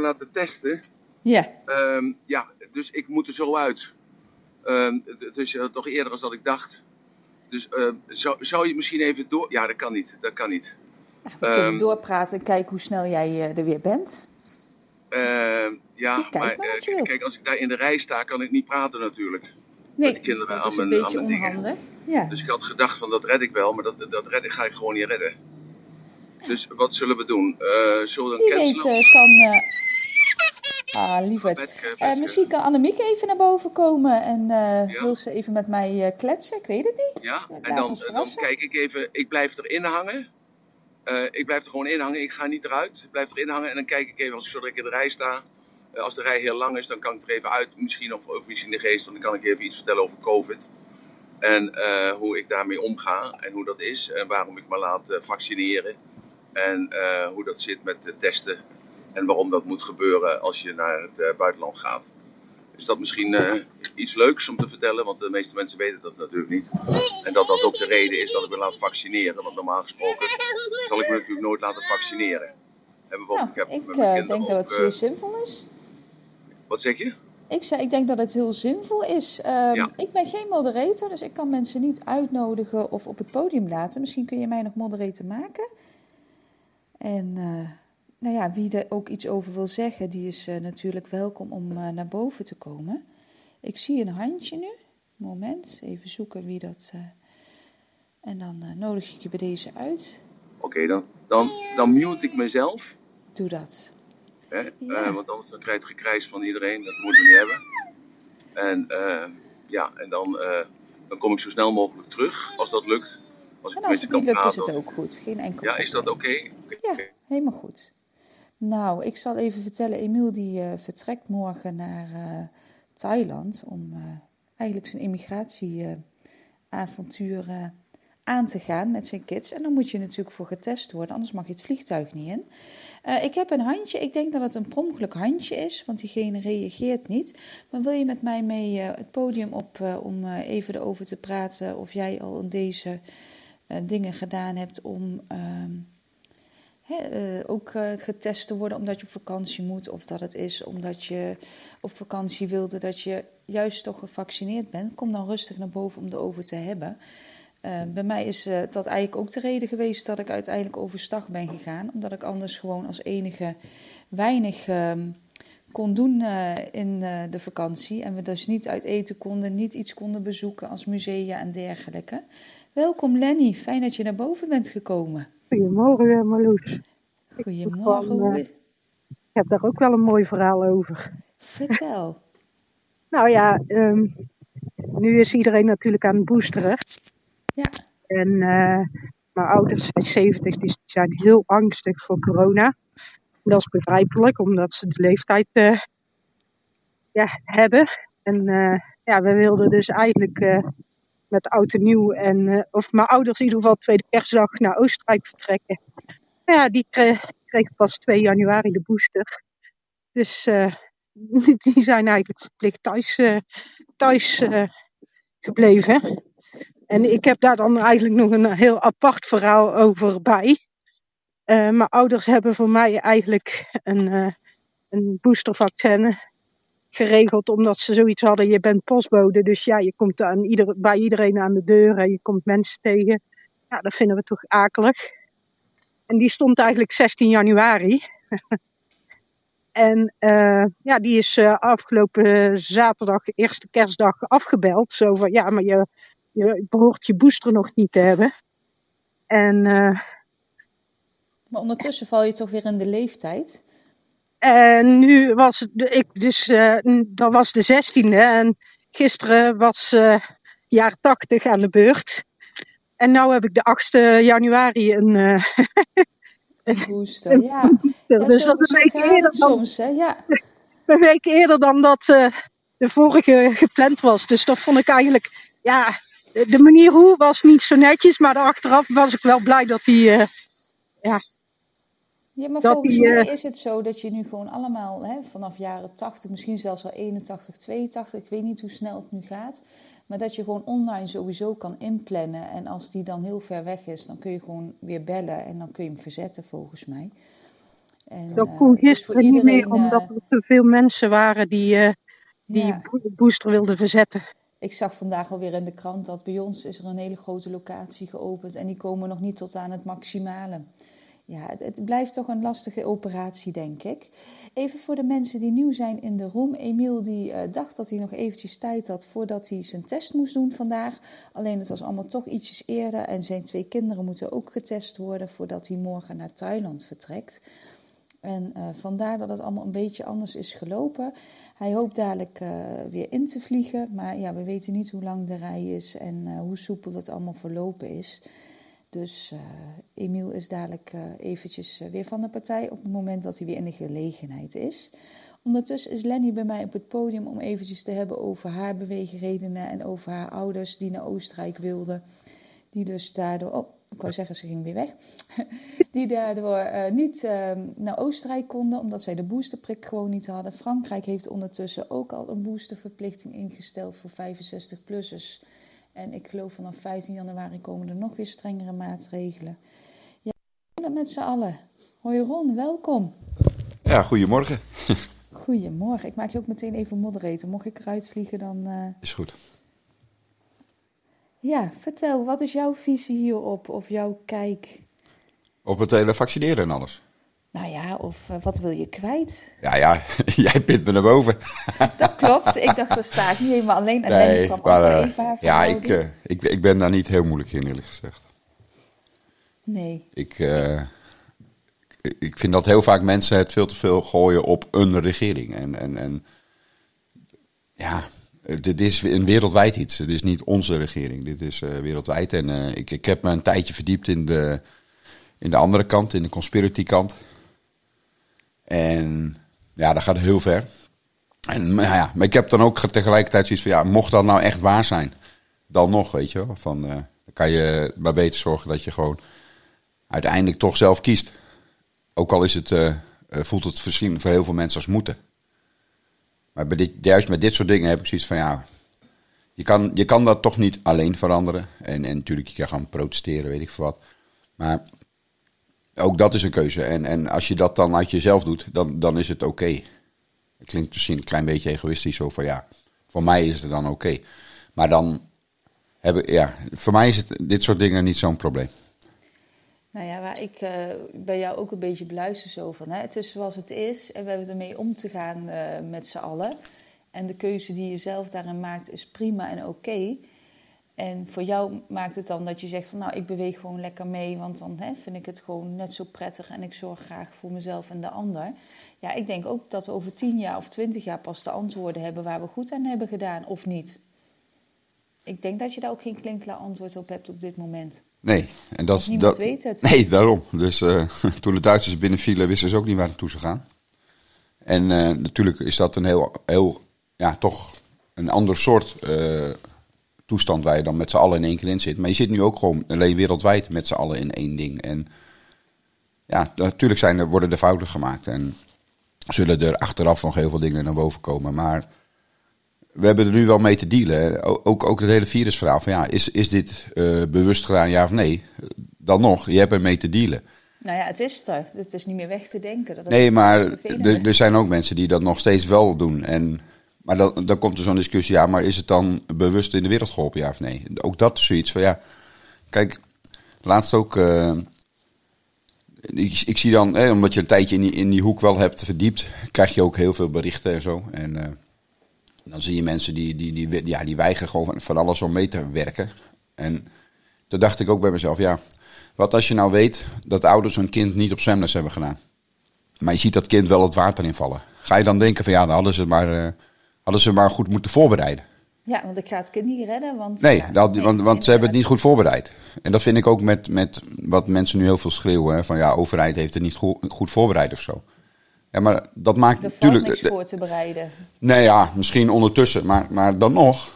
laten testen. Ja. Ehm, ja, dus ik moet er zo uit. Ehm, het- het is eh, toch eerder dan dat ik dacht. Dus ehm, zou, zou je misschien even door... Ja, dat kan niet. Dat kan niet. We kunnen doorpraten en kijken hoe snel jij eh, er weer bent. Ja, Kijk maar eh, kijk, als ik daar in de rij sta, kan ik niet praten natuurlijk. Nee, die kinderen dat aan is een mijn- beetje aan onhandig. Ja. Dus ik had gedacht van dat red ik wel, maar dat, dat red ik, ga ik gewoon niet redden. Dus wat zullen we doen? Eh zullen we Wie dan weet cancelen? eh, kan... eh, ah, lieverd. Misschien kan Annemiek even naar boven komen en Ja. wil ze even met mij kletsen. Ik weet het niet. Ja, Laat en dan, dan kijk ik even, ik blijf erin hangen. Ik blijf er gewoon in hangen, ik ga niet eruit. Ik blijf erin hangen en dan kijk ik even, als ik zodra ik in de rij sta. als de rij heel lang is, dan kan ik er even uit. Misschien of over iets in de geest, want dan kan ik even iets vertellen over COVID. En hoe ik daarmee omga en hoe dat is. En waarom ik me laat vaccineren. En eh, hoe dat zit met de testen. En waarom dat moet gebeuren als je naar het eh, buitenland gaat. Is dat misschien eh, iets leuks om te vertellen? Want de meeste mensen weten dat natuurlijk niet. En dat dat ook de reden is dat ik me laat vaccineren. Want normaal gesproken zal ik me natuurlijk nooit laten vaccineren. En bijvoorbeeld, Nou, heb ik eh, kinderen denk dat het zeer zinvol is. Wat zeg je? Ik, zei, ik denk dat het heel zinvol is. Ehm, Ja. Ik ben geen moderator, dus ik kan mensen niet uitnodigen of op het podium laten. Misschien kun je mij nog moderator maken. En eh, nou ja, wie er ook iets over wil zeggen, die is eh, natuurlijk welkom om eh, naar boven te komen. Ik zie een handje nu. Moment, even zoeken wie dat. en dan nodig ik je bij deze uit. Oké, dan, dan, dan mute ik mezelf. Doe dat. Hè? Ja. Want anders dan krijg je het gekrijs van iedereen. Dat moeten we niet hebben. En ja, en dan, dan kom ik zo snel mogelijk terug. Als dat lukt. Als En als het niet lukt, is het ook goed. Geen enkel Ja, is dat oké? Ja, helemaal goed. Nou, ik zal even vertellen, Emiel die eh, vertrekt morgen naar eh, Thailand om eh, eigenlijk zijn immigratieavontuur aan te gaan met zijn kids. En dan moet je natuurlijk voor getest worden, anders mag je het vliegtuig niet in. Ik heb een handje, ik denk dat het een per ongeluk handje is, want diegene reageert niet. Maar wil je met mij mee het podium op om even erover te praten of jij al in deze eh, dingen gedaan hebt om... ehm, eh, ook eh, getest te worden omdat je op vakantie moet. Of dat het is omdat je op vakantie wilde dat je juist toch gevaccineerd bent. Kom dan rustig naar boven om erover te hebben. Bij mij is dat eigenlijk ook de reden geweest dat ik uiteindelijk overstag ben gegaan. Omdat ik anders gewoon als enige weinig ehm, kon doen in de vakantie. En we dus niet uit eten konden, niet iets konden bezoeken als musea en dergelijke. Welkom Lenny, fijn dat je naar boven bent gekomen. Goedemorgen, Marloes. Goedemorgen. Van, eh, Ik heb daar ook wel een mooi verhaal over. Vertel. Nou ja, ehm, nu is iedereen natuurlijk aan het boosteren. Ja. En eh, mijn ouders zijn 70, die zijn heel angstig voor corona. Dat is begrijpelijk, omdat ze de leeftijd eh, ja, hebben. En eh, ja, we wilden dus eigenlijk eh, met oud en nieuw en, eh, of mijn ouders in ieder geval tweede kerstdag naar Oostenrijk vertrekken. Maar ja, die kre- kregen pas 2 januari de booster. Dus eh, die zijn eigenlijk verplicht thuis, eh, thuis gebleven. En ik heb daar dan eigenlijk nog een heel apart verhaal over bij. Mijn ouders hebben voor mij eigenlijk een, eh, een geregeld, omdat ze zoiets hadden: je bent postbode, dus ja, je komt aan ieder, bij iedereen aan de deur en je komt mensen tegen. Ja, dat vinden we toch akelig. En die stond eigenlijk 16 januari. en eh, ja, die is eh, afgelopen zaterdag, eerste kerstdag, afgebeld. Zo van ja, maar je, je behoort je booster nog niet te hebben. En, eh, Maar ondertussen val je toch weer in de leeftijd. En nu was de- ik dus, dat was de 16e en gisteren was eh jaar 80 aan de beurt. En nu heb ik de 8e januari een, eh, Een booster, ja. ja dus zo, dat is een week eerder dan, soms, hè. Ja. een week eerder dan dat eh, de vorige gepland was. Dus dat vond ik eigenlijk, ja, de manier hoe was niet zo netjes, maar achteraf was ik wel blij dat die, ja, Ja, maar volgens die, mij eh, is het zo dat je nu gewoon allemaal hè, vanaf jaren 80, misschien zelfs al 81, 82, ik weet niet hoe snel het nu gaat, maar dat je gewoon online sowieso kan inplannen. En als die dan heel ver weg is, dan kun je gewoon weer bellen en dan kun je hem verzetten volgens mij. En, Dat eh, kon gisteren niet meer, omdat eh, er te veel mensen waren die eh, die ja. booster wilden verzetten. Ik zag vandaag alweer in de krant dat bij ons is er een hele grote locatie geopend en die komen nog niet tot aan het maximale. Ja, het, het blijft toch een lastige operatie, denk ik. Even voor de mensen die nieuw zijn in de room. Emiel die eh, dacht dat hij nog eventjes tijd had voordat hij zijn test moest doen vandaag. Alleen het was allemaal toch ietsjes eerder en zijn twee kinderen moeten ook getest worden voordat hij morgen naar Thailand vertrekt. En eh, vandaar dat het allemaal een beetje anders is gelopen. Hij hoopt dadelijk eh, weer in te vliegen. Maar ja, we weten niet hoe lang de rij is en hoe soepel het allemaal verlopen is. Dus eh, Emiel is dadelijk eh, eventjes eh, weer van de partij op het moment dat hij weer in de gelegenheid is. Ondertussen is Lenny bij mij op het podium om eventjes te hebben over haar beweegredenen en over haar ouders die naar Oostenrijk wilden. Die dus daardoor, oh, ik wou zeggen ze ging weer weg. Die daardoor niet eh, naar Oostenrijk konden omdat zij de boosterprik gewoon niet hadden. Frankrijk heeft ondertussen ook al een boosterverplichting ingesteld voor 65-plussers. En ik geloof vanaf 15 januari komen er nog weer strengere maatregelen. Ja, we doen het met z'n allen. Hoi Ron, welkom. Ja, goedemorgen. Goedemorgen. Ik maak je ook meteen even moderator. Mocht ik eruit vliegen, dan... eh, Is goed. Ja, vertel, wat is jouw visie hierop of jouw kijk? Op het hele vaccineren en alles. Nou ja, of eh, wat wil je kwijt? Ja, ja, jij pint me naar boven. Dat klopt. Ik dacht, daar sta ik niet helemaal alleen. En Lenny Nee, kwam maar haar ja, ik, eh, ik, ik ben daar niet heel moeilijk in, eerlijk gezegd. Nee. Ik, ik- vind dat heel vaak mensen het veel te veel gooien op een regering. En, en, en ja, dit is een wereldwijd iets. Het is niet onze regering. Dit is wereldwijd. En ik, ik heb me een tijdje verdiept in de, in de andere kant, in de conspiracy kant. En ja, dat gaat heel ver. En ja, maar ik heb dan ook tegelijkertijd zoiets van, ja, mocht dat nou echt waar zijn, dan nog, weet je wel. Van, eh, dan kan je maar beter zorgen dat je gewoon uiteindelijk toch zelf kiest. Ook al is het, eh, eh, voelt het misschien voor heel veel mensen als moeten. Maar bij dit, juist met dit soort dingen heb ik zoiets van, ja, je kan, je kan dat toch niet alleen veranderen. En, en natuurlijk, je kan gaan protesteren, weet ik veel wat. Maar ook dat is een keuze. En, en als je dat dan uit jezelf doet, dan, dan is het oké. Het klinkt misschien een klein beetje egoïstisch, zo van ja, voor mij is het dan oké. Maar dan hebben, ja, voor mij is dit soort dingen niet zo'n probleem. Nou ja, waar ik eh, bij jou ook een beetje beluister zo van, hè, het is zoals het is en we hebben ermee om te gaan eh, met z'n allen. En de keuze die je zelf daarin maakt is prima en oké. En voor jou maakt het dan dat je zegt van, nou, ik beweeg gewoon lekker mee, want dan hè, vind ik het gewoon net zo prettig en ik zorg graag voor mezelf en de ander. Ja, ik denk ook dat we over tien jaar of twintig jaar pas de antwoorden hebben waar we goed aan hebben gedaan of niet. Ik denk dat je daar ook geen klinkklaar antwoord op hebt op dit moment. Nee, en dat, is- Niemand dat, weet het. Nee, daarom. Dus eh, toen de Duitsers binnenvielen, wisten ze ook niet waar naartoe ze gaan. En eh, natuurlijk is dat een heel, heel, ja, toch een ander soort eh, toestand waar je dan met z'n allen in één keer in zit. Maar je zit nu ook gewoon alleen wereldwijd met z'n allen in één ding. En ja, natuurlijk zijn er, worden er fouten gemaakt. En zullen er achteraf nog heel veel dingen naar boven komen. Maar we hebben er nu wel mee te dealen. Ook, ook het hele virusverhaal. Van ja, is, is dit eh, bewust gedaan, ja of nee? Dan nog, je hebt ermee te dealen. Nou ja, het is er. Het is niet meer weg te denken. Dat Nee, maar er, er zijn ook mensen die dat nog steeds wel doen. En, maar dan, dan komt er zo'n discussie, ja, maar is het dan bewust in de wereld geholpen, ja of nee? Ook dat is zoiets van, ja, kijk, laatst ook, eh, ik, zie dan, omdat je een tijdje in die, in die hoek wel hebt verdiept, krijg je ook heel veel berichten en zo. En eh, dan zie je mensen die, die, die, ja, die weigeren gewoon van- alles om mee te werken. En toen dacht ik ook bij mezelf, ja, wat als je nou weet dat ouders hun kind niet op zwemles hebben gedaan? Maar je ziet dat kind wel het water invallen. Ga je dan denken van ja, dan hadden ze maar, eh, hadden ze maar goed moeten voorbereiden. Ja, want ik ga het kind niet redden. Want, Nee, ja, dat, nee, want, want ze hebben het niet goed voorbereid. En dat vind ik ook met, met wat mensen nu heel veel schreeuwen. Hè, van ja, overheid heeft het niet goed, goed voorbereid of zo. Ja, maar dat maakt natuurlijk... niks voor te bereiden. Nee, ja, misschien ondertussen. Maar, maar dan nog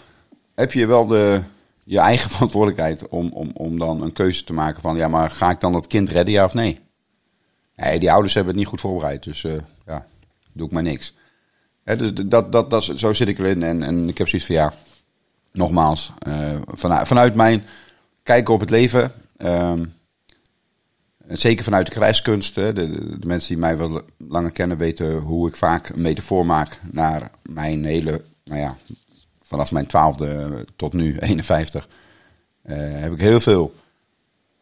heb je wel de, je eigen verantwoordelijkheid om, om, om dan een keuze te maken van... ja, maar ga ik dan dat kind redden, ja of nee? Nee, die ouders hebben het niet goed voorbereid. Dus eh, ja, doe ik maar niks. Dus dat, dat, dat, zo zit ik erin. En, en ik heb zoiets van, ja, nogmaals... eh, vanuit, vanuit mijn kijken op het leven... ehm, zeker vanuit de krijgskunst. Hè, de, de, mensen die mij wel langer kennen weten hoe ik vaak een metafoor maak naar mijn hele, nou ja, vanaf mijn twaalfde tot nu 51, uh, heb ik heel veel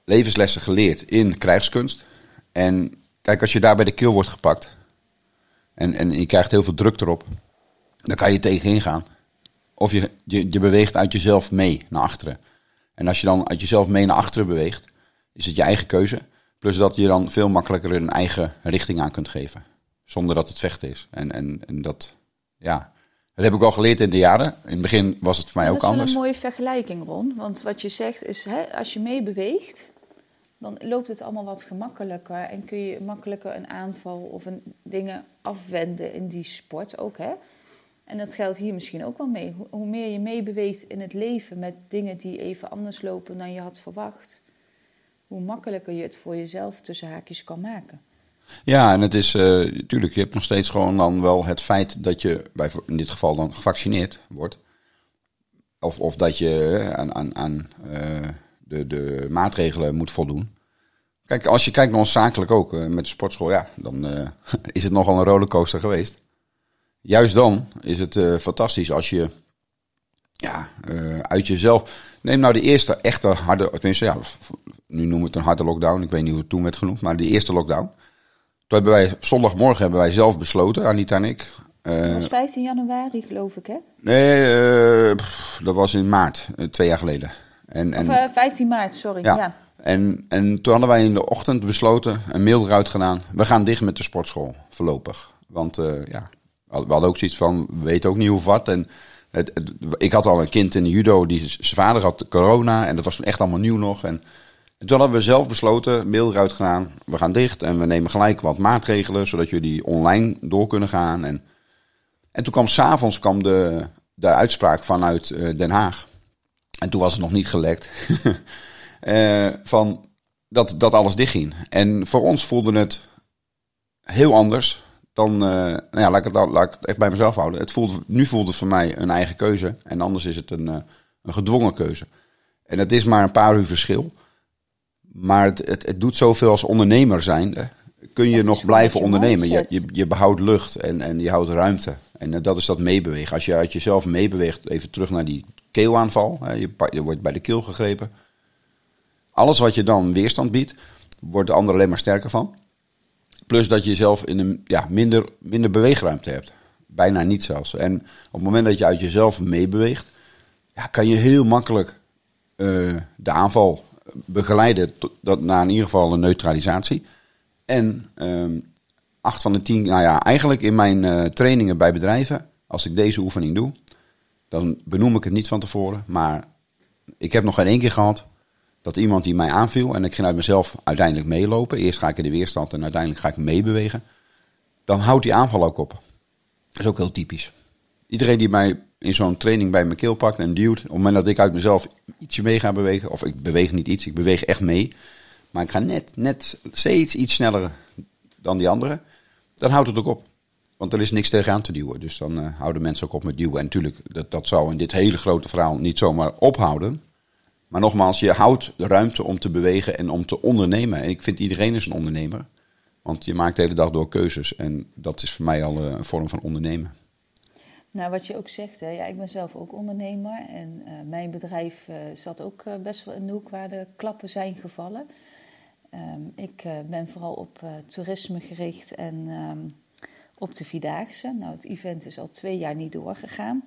levenslessen geleerd in krijgskunst. En kijk, als je daar bij de keel wordt gepakt en, en je krijgt heel veel druk erop, dan kan je tegenin gaan. Of je, je, je beweegt uit jezelf mee naar achteren. En als je dan uit jezelf mee naar achteren beweegt, is het je eigen keuze. Plus dat je dan veel makkelijker een eigen richting aan kunt geven. Zonder dat het vechten is. En, en, en dat, ja, dat heb ik al geleerd in de jaren. In het begin was het voor mij ook anders. Dat is een mooie vergelijking, Ron. Want wat je zegt is, hè, als je meebeweegt, dan loopt het allemaal wat gemakkelijker. En kun je makkelijker een aanval of een, dingen afwenden in die sport ook. Hè? En dat geldt hier misschien ook wel mee. Hoe meer je meebeweegt in het leven met dingen die even anders lopen dan je had verwacht, hoe makkelijker je het voor jezelf tussen haakjes kan maken. Ja, en het is natuurlijk, uh, je hebt nog steeds gewoon dan wel het feit dat je bij, in dit geval dan gevaccineerd wordt. Of, of dat je aan, aan, aan uh, de, de maatregelen moet voldoen. Kijk, als je kijkt naar ons zakelijk ook uh, met de sportschool, ja, dan is het nogal een rollercoaster geweest juist dan is het uh, fantastisch als je ja, uit jezelf. Neem nou de eerste echte harde. Tenminste, ja, nu noemen we het een harde lockdown. Ik weet niet hoe het toen werd genoemd, maar de eerste lockdown. Toen hebben wij zondagmorgen hebben wij zelf besloten, Anita en ik. Uh, dat was 15 januari, geloof ik, hè? Nee, dat was in maart, twee jaar geleden. En, en, of 15 maart, sorry. Ja. En, en toen hadden wij in de ochtend besloten, een mail eruit gedaan. We gaan dicht met de sportschool, voorlopig. Want ja, we hadden ook zoiets van, we weten ook niet hoe wat. En het, het, ik had al een kind in de judo, die zijn vader had corona. En dat was echt allemaal nieuw nog. En, en toen hadden we zelf besloten, mail eruit gedaan. We gaan dicht en we nemen gelijk wat maatregelen, zodat jullie online door kunnen gaan. En, en toen kwam s'avonds kwam de, de uitspraak vanuit uh, Den Haag. En toen was het nog niet gelekt. uh, van dat, dat alles dichtging. En voor ons voelde het heel anders dan, uh, nou ja, laat ik, het, laat ik het echt bij mezelf houden. Het voelt, nu voelt het voor mij een eigen keuze. En anders is het een, uh, een gedwongen keuze. En het is maar een paar uur verschil. Maar het, het, het doet zoveel als ondernemer zijn. Kun je nog blijven ondernemen. Je, je, je, behoudt lucht en, en je houdt ruimte. En dat is dat meebewegen. Als je uit jezelf meebeweegt, even terug naar die keelaanval. Je, je wordt bij de keel gegrepen. Alles wat je dan weerstand biedt, wordt de ander alleen maar sterker van. Plus dat je zelf in een ja, minder, minder beweegruimte hebt. Bijna niet zelfs. En op het moment dat je uit jezelf meebeweegt, ja, kan je heel makkelijk uh, de aanval begeleiden tot, dat, naar in ieder geval een neutralisatie. En um, acht van de tien, nou ja, eigenlijk in mijn uh, trainingen bij bedrijven, als ik deze oefening doe, dan benoem ik het niet van tevoren. Maar ik heb nog geen één keer gehad dat iemand die mij aanviel en ik ging uit mezelf uiteindelijk meelopen. Eerst ga ik in de weerstand en uiteindelijk ga ik meebewegen. Dan houdt die aanval ook op. Dat is ook heel typisch. Iedereen die mij in zo'n training bij mijn keel pakt en duwt, op het moment dat ik uit mezelf ietsje mee ga bewegen, of ik beweeg niet iets, ik beweeg echt mee, maar ik ga net, net steeds iets sneller dan die anderen, dan houdt het ook op. Want er is niks tegenaan te duwen. Dus dan uh, houden mensen ook op met duwen. En natuurlijk, dat, dat zou in dit hele grote verhaal niet zomaar ophouden. Maar nogmaals, je houdt de ruimte om te bewegen en om te ondernemen. En ik vind iedereen is een ondernemer. Want je maakt de hele dag door keuzes. En dat is voor mij al eh, een vorm van ondernemen. Nou, wat je ook zegt, hè, ja, ik ben zelf ook ondernemer. En uh, mijn bedrijf zat ook best wel in de hoek waar de klappen zijn gevallen. Um, ik ben vooral op toerisme gericht en um, op de Vierdaagse. Nou, het event is al twee jaar niet doorgegaan.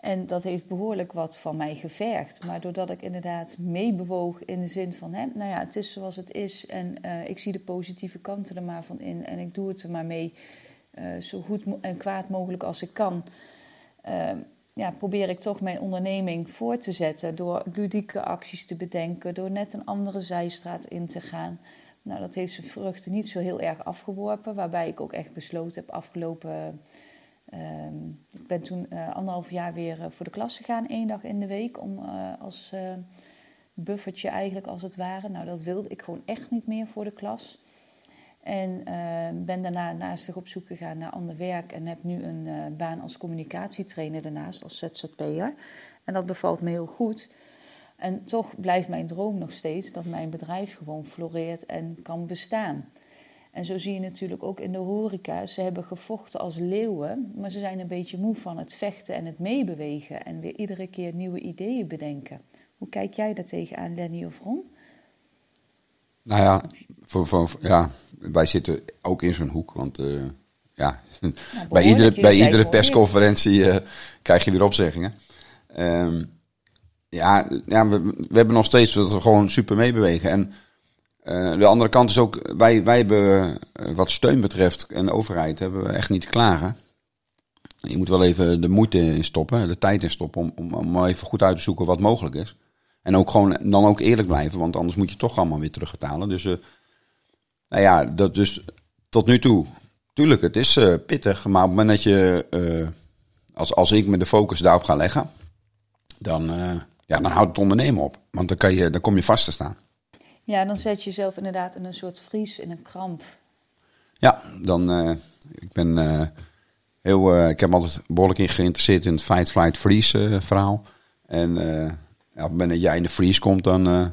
En dat heeft behoorlijk wat van mij gevergd. Maar doordat ik inderdaad meebewoog in de zin van, hè, nou ja, het is zoals het is en uh, ik zie de positieve kanten er maar van in en ik doe het er maar mee uh, zo goed en kwaad mogelijk als ik kan. Uh, ja, probeer ik toch mijn onderneming voor te zetten door ludieke acties te bedenken, door net een andere zijstraat in te gaan. Nou, dat heeft zijn vruchten niet zo heel erg afgeworpen, waarbij ik ook echt besloten heb afgelopen Um, ik ben toen uh, anderhalf jaar weer uh, voor de klas gegaan, één dag in de week, om uh, als buffertje eigenlijk als het ware. Nou, dat wilde ik gewoon echt niet meer voor de klas. En ehm, ben daarna naast op zoek gegaan naar ander werk en heb nu een baan als communicatietrainer daarnaast, als ZZP'er. En dat bevalt me heel goed. En toch blijft mijn droom nog steeds dat mijn bedrijf gewoon floreert en kan bestaan. En zo zie je natuurlijk ook in de horeca. Ze hebben gevochten als leeuwen, maar ze zijn een beetje moe van het vechten en het meebewegen. En weer iedere keer nieuwe ideeën bedenken. Hoe kijk jij daar tegenaan, Lenny of Ron? Nou ja, voor, voor, ja, wij zitten ook in zo'n hoek. Want uh, ja, nou, bij iedere, bij iedere persconferentie uh, krijg je weer opzeggingen. Um, ja, ja we, we, hebben nog steeds dat we gewoon super meebewegen. En uh, de andere kant is ook, wij, wij hebben wat steun betreft en overheid hebben we echt niet klagen. Je moet wel even de moeite in stoppen, de tijd in stoppen om, om, om even goed uit te zoeken wat mogelijk is. En ook gewoon dan ook eerlijk blijven, want anders moet je toch allemaal weer terugbetalen. Dus, uh, nou ja, dat dus tot nu toe. Tuurlijk, het is pittig, maar op het moment dat je, als, als ik me de focus daarop ga leggen, dan, ja, dan houdt het ondernemen op. Want dan, kan je, dan kom je vast te staan. Ja, dan zet je jezelf inderdaad in een soort vries, in een kramp. Ja, dan, ik ben heel, ik heb altijd behoorlijk in geïnteresseerd in het fight, flight, freeze verhaal. En ja, op het moment dat jij in de freeze komt, dan, uh,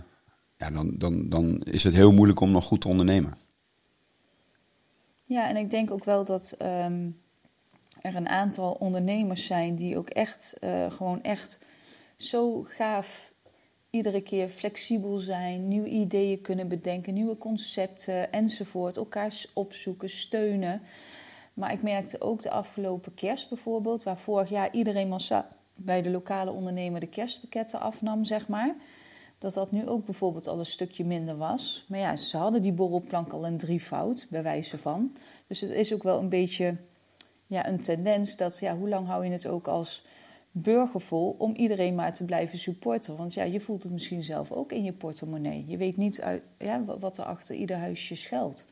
ja, dan, dan, dan is het heel moeilijk om nog goed te ondernemen. Ja, en ik denk ook wel dat um, er een aantal ondernemers zijn die ook echt, uh, gewoon echt zo gaaf iedere keer flexibel zijn, nieuwe ideeën kunnen bedenken, nieuwe concepten enzovoort, elkaar opzoeken, steunen. Maar ik merkte ook de afgelopen kerst bijvoorbeeld, waar vorig jaar iedereen massaal bij de lokale ondernemer de kerstpakketten afnam, zeg maar. Dat dat nu ook bijvoorbeeld al een stukje minder was. Maar ja, ze hadden die borrelplank al een drievoud, bij wijze van. Dus het is ook wel een beetje ja, een tendens dat, ja, hoe lang hou je het ook als burger vol om iedereen maar te blijven supporten? Want ja, je voelt het misschien zelf ook in je portemonnee. Je weet niet uit, ja, wat er achter ieder huisje schuilt.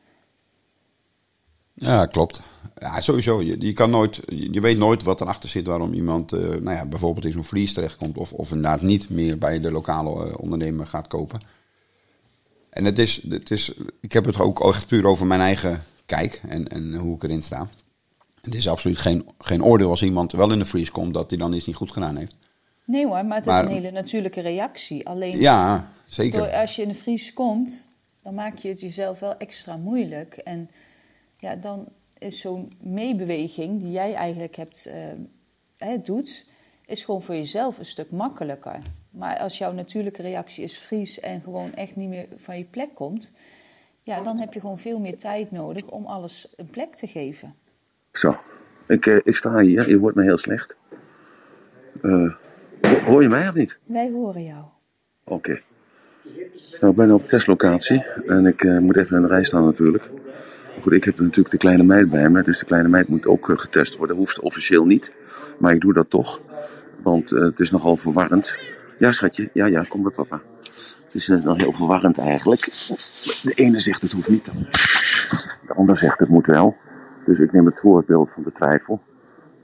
Ja, klopt. Ja, sowieso. Je, je, kan nooit, je weet nooit wat erachter zit waarom iemand uh, nou ja, bijvoorbeeld in zo'n vlies terechtkomt. Of, of inderdaad niet meer bij de lokale uh, ondernemer gaat kopen. En het is, het is, ik heb het ook echt puur over mijn eigen kijk en, en hoe ik erin sta. Het is absoluut geen, geen oordeel als iemand wel in de vries komt dat hij dan iets niet goed gedaan heeft. Nee hoor, maar het is een hele natuurlijke reactie. Alleen ja, zeker. Door, als je in de vries komt, dan maak je het jezelf wel extra moeilijk. En ja, dan is zo'n meebeweging die jij eigenlijk hebt, uh, doet, is gewoon voor jezelf een stuk makkelijker. Maar als jouw natuurlijke reactie is vries en gewoon echt niet meer van je plek komt, ja, dan heb je gewoon veel meer tijd nodig om alles een plek te geven. Zo, ik, uh, ik sta hier, je hoort me heel slecht. Uh, hoor je mij of niet? Wij horen jou. Oké. Okay. Nou, ik ben op testlocatie en ik moet even in de rij staan natuurlijk. Goed, ik heb natuurlijk de kleine meid bij me, dus de kleine meid moet ook eh, getest worden. Hoeft officieel niet, maar ik doe dat toch. Want het is nogal verwarrend. Ja, schatje, ja, ja, kom bij papa. Het is nog heel verwarrend eigenlijk. De ene zegt het hoeft niet, de ander zegt het moet wel. Dus ik neem het voorbeeld van de twijfel.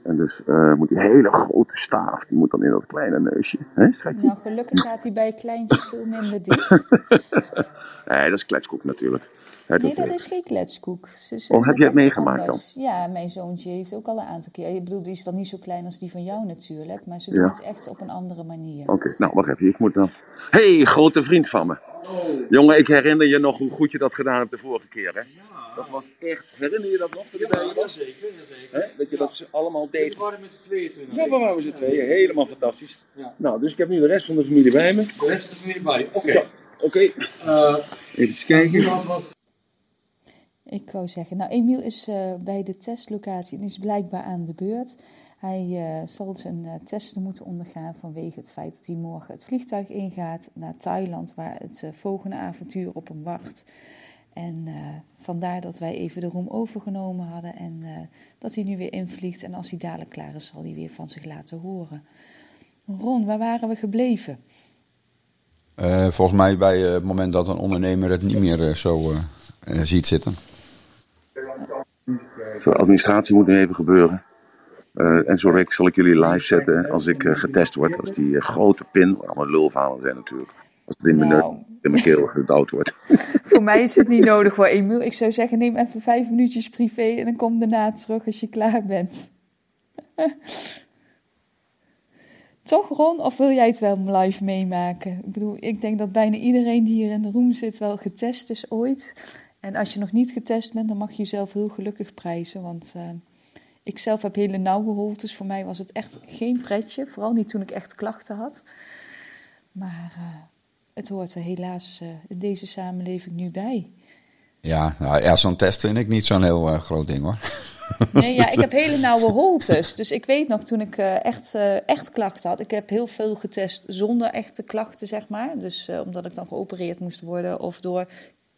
En dus uh, moet die hele grote staaf, die moet dan in dat kleine neusje. Hè, schatje? Nou, gelukkig gaat hij bij kleintjes veel minder diep. nee, dat is kletskoek natuurlijk nee, dat is geen kletskoek. Oh, heb je het meegemaakt dan? Ja, mijn zoontje heeft ook al een aantal keer. Ik bedoel, die is dan niet zo klein als die van jou natuurlijk, maar ze doet het echt op een andere manier. Oké, nou wacht even, ik moet dan. hey, grote vriend van me. Oh. Jongen, ik herinner je nog hoe goed je dat gedaan hebt de vorige keer, hè? Ja. Dat was echt. Herinner je dat nog? Dat ja, ja, zeker. zeker. Dat je dat allemaal deed. We waren met z'n tweeën toen. Ja, we waren met z'n tweeën. Helemaal fantastisch. Ja. Nou, dus ik heb nu de rest van de familie bij me. De rest van de familie bij Oké. Okay. Oké. Okay. Uh, Even kijken. Ik wou zeggen, nou Emiel is uh, bij de testlocatie en is blijkbaar aan de beurt. Hij uh, zal zijn uh, testen moeten ondergaan vanwege het feit dat hij morgen het vliegtuig ingaat naar Thailand, waar het volgende avontuur op hem wacht. En vandaar dat wij even de room overgenomen hadden en dat hij nu weer invliegt. En als hij dadelijk klaar is, zal hij weer van zich laten horen. Ron, waar waren we gebleven? volgens mij bij het moment dat een ondernemer het niet meer zo ziet zitten. Zo, administratie moet nu even gebeuren. Uh, en zo zal ik jullie live zetten als ik uh, getest word. Als die uh, grote pin, allemaal lulverhalen zijn natuurlijk. Als het in mijn, nou. in mijn keel gedouwd wordt. Voor mij is het niet nodig voor Emiel. Ik zou zeggen, neem even vijf minuutjes privé en dan kom daarna terug als je klaar bent. Toch Ron, of wil jij het wel live meemaken? Ik bedoel, ik denk dat bijna iedereen die hier in de room zit wel getest is ooit. En als je nog niet getest bent, dan mag je jezelf heel gelukkig prijzen. Want ik zelf heb hele nauwe holtes. Voor mij was het echt geen pretje. Vooral niet toen ik echt klachten had. Maar uh, het hoort er helaas uh, in deze samenleving nu bij. Ja, nou, ja zo'n test vind ik niet zo'n heel groot ding hoor. Nee, ja, ik heb hele nauwe holtes. Dus ik weet nog toen ik echt, echt klachten had. Ik heb heel veel getest zonder echte klachten, zeg maar. Dus omdat ik dan geopereerd moest worden of door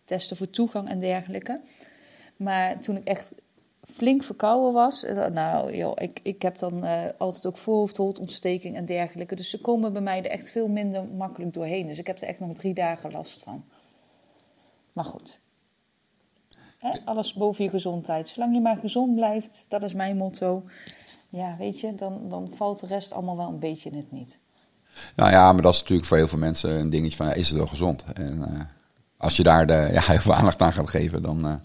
testen voor toegang en dergelijke. Maar toen ik echt flink verkouden was, nou joh, ik, ik heb dan altijd ook voorhoofdholtontsteking en dergelijke. Dus ze komen bij mij er echt veel minder makkelijk doorheen. Dus ik heb er echt nog drie dagen last van. Maar goed, Hè? Alles boven je gezondheid. Zolang je maar gezond blijft, dat is mijn motto. Ja, weet je, dan, dan valt de rest allemaal wel een beetje in het niet. Nou ja, maar dat is natuurlijk voor heel veel mensen een dingetje van, ja, is het wel gezond? En uh, als je daar de, ja, heel veel aandacht aan gaat geven, dan... Uh,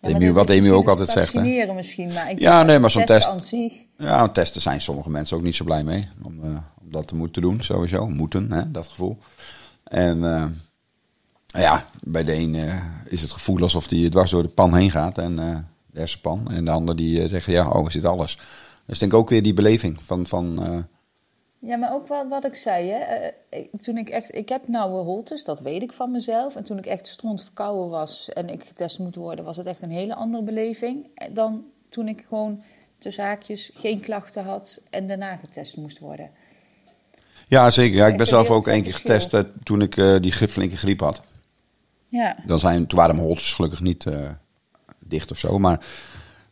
ja, Emu, wat Emu ook altijd zegt. Vaccineren misschien, maar ik ja, nee, maar zo'n test. Ja, testen zijn sommige mensen ook niet zo blij mee. Om, uh, om dat te moeten doen, sowieso. Moeten, hè, dat gevoel. En ja, bij de een uh, is het gevoel alsof die dwars door de pan heen gaat. En de hersenpan. En de ander die zeggen, ja, oh, er zit alles. Dus denk ook weer die beleving van... van ja, maar ook wat, wat ik zei, hè. toen ik echt... Ik heb nauwe holtes, dat weet ik van mezelf. En toen ik echt stront verkouden was en ik getest moet worden... was het echt een hele andere beleving dan toen ik gewoon tussen haakjes geen klachten had... en daarna getest moest worden. Ja, zeker. Ja, ik ben zelf ook één keer getest toen ik die flinke griep had. Ja. Dan zijn, toen waren mijn holtes gelukkig niet uh, dicht of zo. Maar,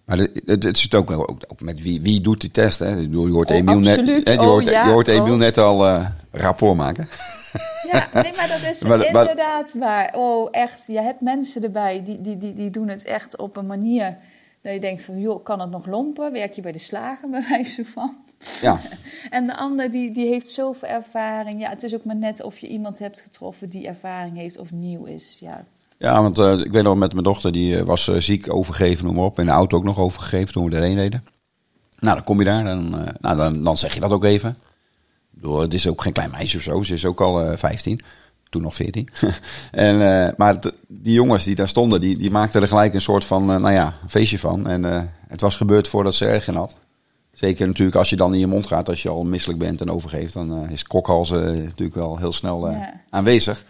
maar het, zit ook, ook, ook, met wie, wie doet die test. Hè? Je hoort oh, Emiel net, absoluut. hè, je Oh, hoort, ja. je hoort Emiel Oh. net al eh rapport maken. Ja, nee, maar dat is Maar- maar- inderdaad waar. Oh, echt. Je hebt mensen erbij die, die, die, die doen het echt op een manier dat je denkt van, joh, kan het nog lompen? Werk je bij de slager, bij wijze van? Ja, En de ander die, die heeft zoveel ervaring. Ja, het is ook maar net of je iemand hebt getroffen die ervaring heeft of nieuw is. Ja, ja want eh, ik weet nog met mijn dochter, die eh, was eh, ziek, overgegeven, noem maar op. In de auto ook nog overgegeven toen we erheen reden. Nou, dan kom je daar, dan, nou, dan, dan zeg je dat ook even. Ik bedoel, het is ook geen klein meisje of zo, ze is ook al eh 15. Toen nog 14. en, maar die jongens die daar stonden, die, die maakten er gelijk een soort van, nou ja, feestje van. En het was gebeurd voordat ze er erg in had. Zeker natuurlijk als je dan in je mond gaat, als je al misselijk bent en overgeeft, dan is kokhalzen natuurlijk wel heel snel Ja. aanwezig.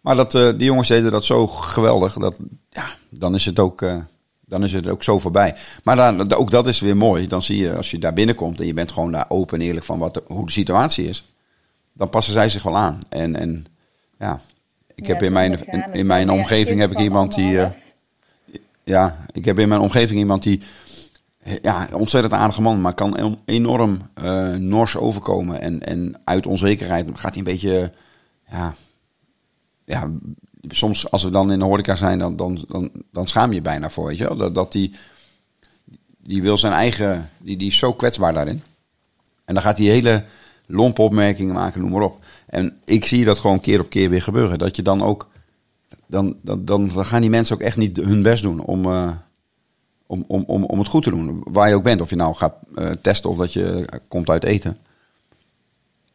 Maar dat, eh, die jongens deden dat zo geweldig, dat, ja, dan is het ook, eh, dan is het ook zo voorbij. Maar dan, ook dat is weer mooi. Dan zie je, als je daar binnenkomt en je bent gewoon daar open en eerlijk van wat, de- hoe de situatie is, dan passen zij zich wel aan. En, en ja, ik heb in mijn, in, mijn. Ja, omgeving heb ik iemand die... eh, ja, ik heb in mijn omgeving iemand die. Ja, een ontzettend aardige man, maar kan en- enorm eh nors overkomen. En, en uit onzekerheid gaat hij een beetje. Ja, ja, soms als we dan in de horeca zijn, dan, dan, dan, dan schaam je bijna voor. Weet je? Dat, dat die, die wil zijn eigen. Die, die is zo kwetsbaar daarin. En dan gaat hij hele lompe opmerkingen maken, noem maar op. En ik zie dat gewoon keer op keer weer gebeuren. Dat je dan ook dan, dan, dan, gaan die mensen ook echt niet hun best doen om, om, om, om, om het goed te doen. Waar je ook bent. Of je nou gaat eh, testen of dat je komt uit eten.